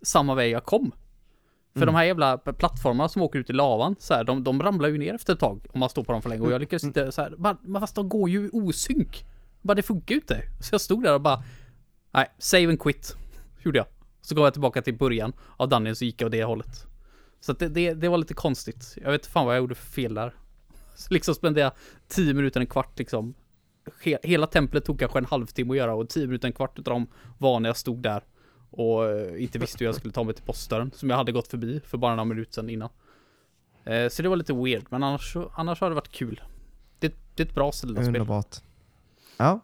samma väg jag kom. För de här jävla plattformarna som åker ut i lavan, så här, de, de ramlar ju ner efter ett tag om man står på dem för länge. Och jag lyckades inte så här, bara, fast de går ju i osynk. Bara det funkar ju inte. Så jag stod där och bara, nej, save and quit. Gjorde jag. Så går jag tillbaka till början av Dungeon så gick jag åt det hållet. Så det, det, det var lite konstigt. Jag vet fan vad jag gjorde för fel där. Liksom spenderade jag 10 minuter, en kvart liksom. Hela templet tog kanske en halvtimme att göra och 10 minuter, en kvart utav dem var när jag stod där och eh, inte visste hur jag skulle ta mig till postdörren som jag hade gått förbi för bara några minuter sedan innan. Eh, så det var lite weird, men annars, annars har det varit kul. Det, det är ett bra Zelda-spel. Underbart. Ja.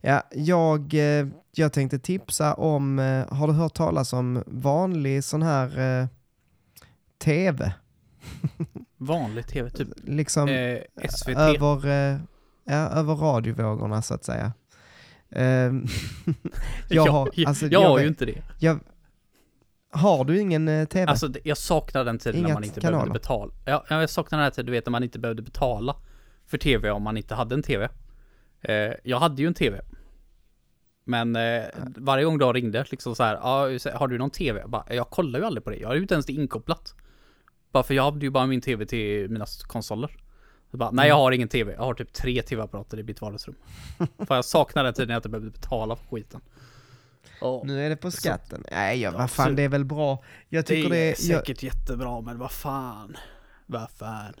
Ja, jag, eh, jag tänkte tipsa om, har du hört talas om vanlig sån här eh, TV? Vanlig tv, typ Liksom eh, SVT. över, eh, ja, över radiovågorna så att säga. Ehm, jag har, alltså, jag jag har ju inte det. jag, har du ingen eh, TV? Alltså jag saknar den tiden när Inga man inte kanaler. behövde betala. Ja, ja, jag saknar den här tiden, du vet när man inte behövde betala för tv om man inte hade en tv. Eh, jag hade ju en tv. Men eh, varje gång de ringde liksom så här, så- har du någon tv? Jag, bara, jag kollar ju aldrig på det, jag har ju inte ens det inkopplat. Bara för jag hade ju bara min tv till mina konsoler. Så bara, nej jag har ingen tv, jag har typ tre tv-apparater i mitt vardagsrum. för jag saknar den tiden jag inte behövde betala för skiten. Och Nu är det på skatten. Nej, ja, vad fan, så- det är väl bra. Jag tycker det, det är är... Jag, säkert jättebra, men vad fan. Vad fan.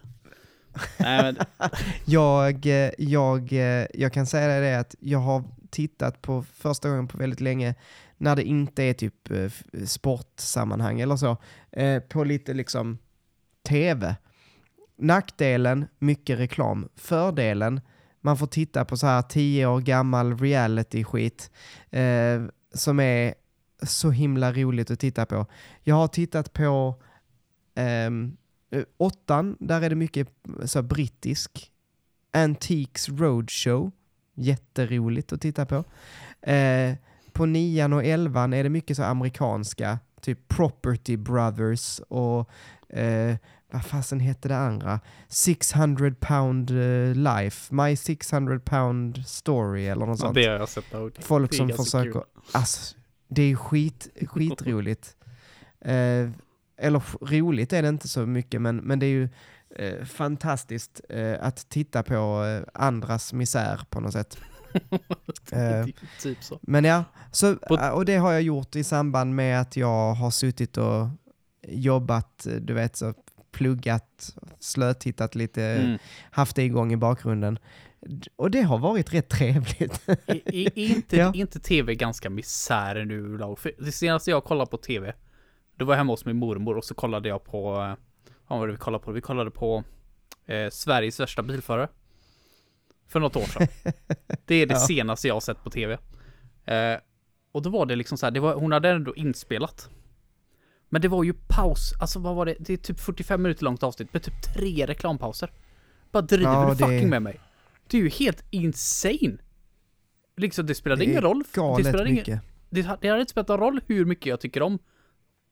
Nej men, jag, jag, jag kan säga det att jag har tittat på första gången på väldigt länge när det inte är typ eh, sportsammanhang eller så, eh, på lite liksom tv. Nackdelen, mycket reklam. Fördelen, man får titta på så här tio år gammal reality-skit eh, som är så himla roligt att titta på. Jag har tittat på eh, åttan, där är det mycket så här, brittisk. Antiques Roadshow, jätteroligt att titta på. Eh, på nian och elvan är det mycket så amerikanska, typ Property Brothers och eh, vad fasen heter det andra? 600 pound eh, life, My 600 pound story eller något ja, sånt. det har jag sett. Folk som försöker, kul. alltså det är skit, skitroligt. eh, eller roligt är det inte så mycket men, men det är ju eh, fantastiskt eh, att titta på eh, andras misär på något sätt. Eh, Typ- så. men ja, så, äh, och det har jag gjort i samband med att jag har suttit och jobbat, eh, du vet, så pluggat, slötittat lite, Mm. haft det igång i bakgrunden. Och det har varit rätt trevligt. Är, är, inte, Ja. inte tv ganska misär nu överlag? För det senaste jag kollade på tv, då var jag hemma hos min mormor och så kollade jag på, eh, vad var det vi kollade på? Vi kollade på eh, Sveriges värsta bilförare. För något år sedan. Det är det Ja. senaste jag har sett på tv. Eh, och då var det liksom så här, det var, hon hade ändå inspelat. Men det var ju paus, alltså vad var det? Det är typ 45 minuter långt avsnitt med typ tre reklampauser. Bara driver Ja, du det- fucking med mig? Det är ju helt insane! Liksom det spelade Det ingen roll. Det, spelade ingen, mycket. det, ha- det hade inte spelat någon roll hur mycket jag tycker om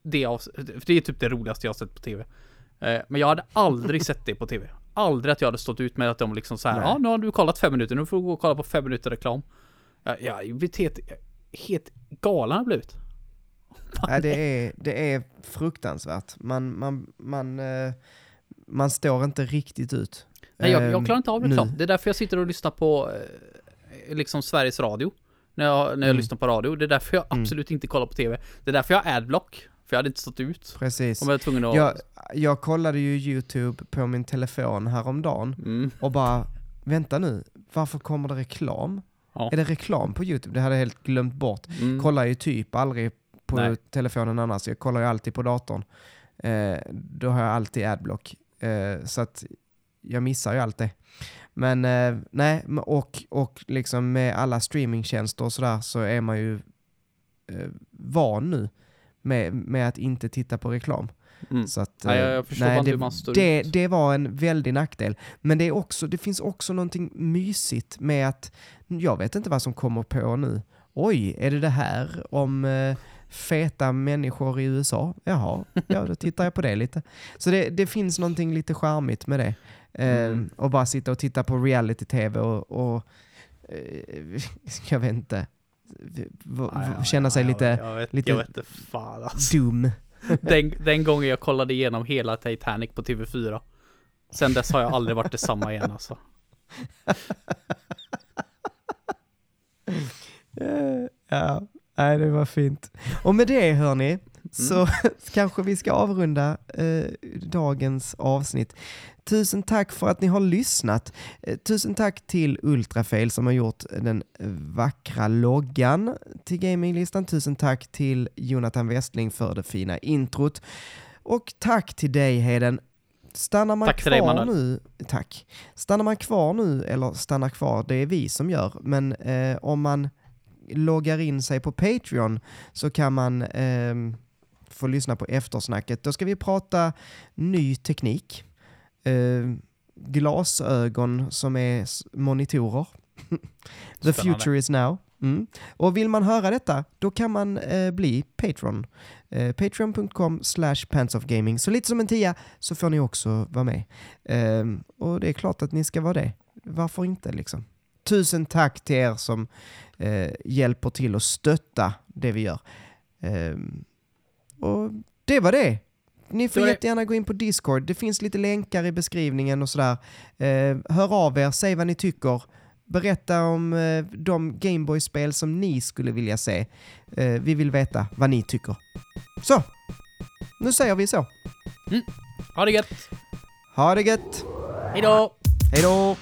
det av, för det är typ det roligaste jag har sett på tv. Eh, men jag hade aldrig sett det på tv. Aldrig att jag hade stått ut med att de liksom så här, Nej. ja nu har du kollat fem minuter, nu får du gå och kolla på fem minuter reklam. Ja, jag blir helt, helt galen har jag blivit. Ja, det, är, det är fruktansvärt. Man, man, man, eh, man står inte riktigt ut. Nej, jag, Ehm, jag klarar inte av nu. reklam. Det är därför jag sitter och lyssnar på eh, liksom Sveriges Radio. När jag, när jag Mm. lyssnar på radio. Det är därför jag Mm. absolut inte kollar på tv. Det är därför jag har adblock. För jag hade inte stått ut. Precis. Om jag var tvungen att... Jag, jag kollade ju YouTube på min telefon häromdagen Mm. och bara, vänta nu, varför kommer det reklam? Ja. Är det reklam på YouTube? Det hade jag helt glömt bort. Mm. Kollar ju typ aldrig på Nej. telefonen annars, jag kollar ju alltid på datorn. Eh, då har jag alltid adblock. Eh, så att jag missar ju allt det. Men eh, nej, och, och liksom med alla streamingtjänster och sådär så är man ju eh, van nu med, med att inte titta på reklam. Mm. Så att, Nej, eh, jag förstår inte det, man det, det var en väldig nackdel. Men det, är också, det finns också någonting mysigt med att, jag vet inte vad som kommer på nu. Oj, är det det här om eh, feta människor i USA? Jaha, ja då tittar jag på det lite. Så det, det finns någonting lite charmigt med det. Eh, Mm. Och bara sitta och titta på reality-tv och, och eh, jag vet inte, känna sig lite Jag vet, lite- jag vet inte fan alltså. dum. den, den gången jag kollade igenom hela Titanic på TV4. Sen dess har jag aldrig varit detsamma igen alltså. Ja, nej det var fint. Och med det hörni, så kanske vi ska avrunda eh, dagens avsnitt. Tusen tack för att ni har lyssnat. Eh, tusen tack till Ultrafail som har gjort den vackra loggan till gaminglistan. Tusen tack till Jonathan Westling för det fina introt. Och tack till dig Heden. Stannar man Tack dig, kvar Manuel. nu, tack. Stannar man kvar nu, eller stannar kvar, det är vi som gör, men eh, om man loggar in sig på Patreon så kan man ehm, få lyssna på eftersnacket. Då ska vi prata ny teknik, eh, glasögon som är monitorer. The Spännande. future is now. Mm. Och vill man höra detta, då kan man eh, bli Patreon. Eh, Patreon.com slash pantsofgaming. Så lite som en tia så får ni också vara med. Ehm, och det är klart att ni ska vara det. Varför inte liksom? Tusen tack till er som eh, hjälper till att stötta det vi gör. Ehm, och det var det. Ni får jättegärna gå in på Discord. Det finns lite länkar i beskrivningen och sådär. Eh, hör av er, säg vad ni tycker. Berätta om eh, de Gameboy-spel som ni skulle vilja se. Eh, vi vill veta vad ni tycker. Så, nu säger vi så. Ha det gött! Ha det gött! Hejdå! Hej då!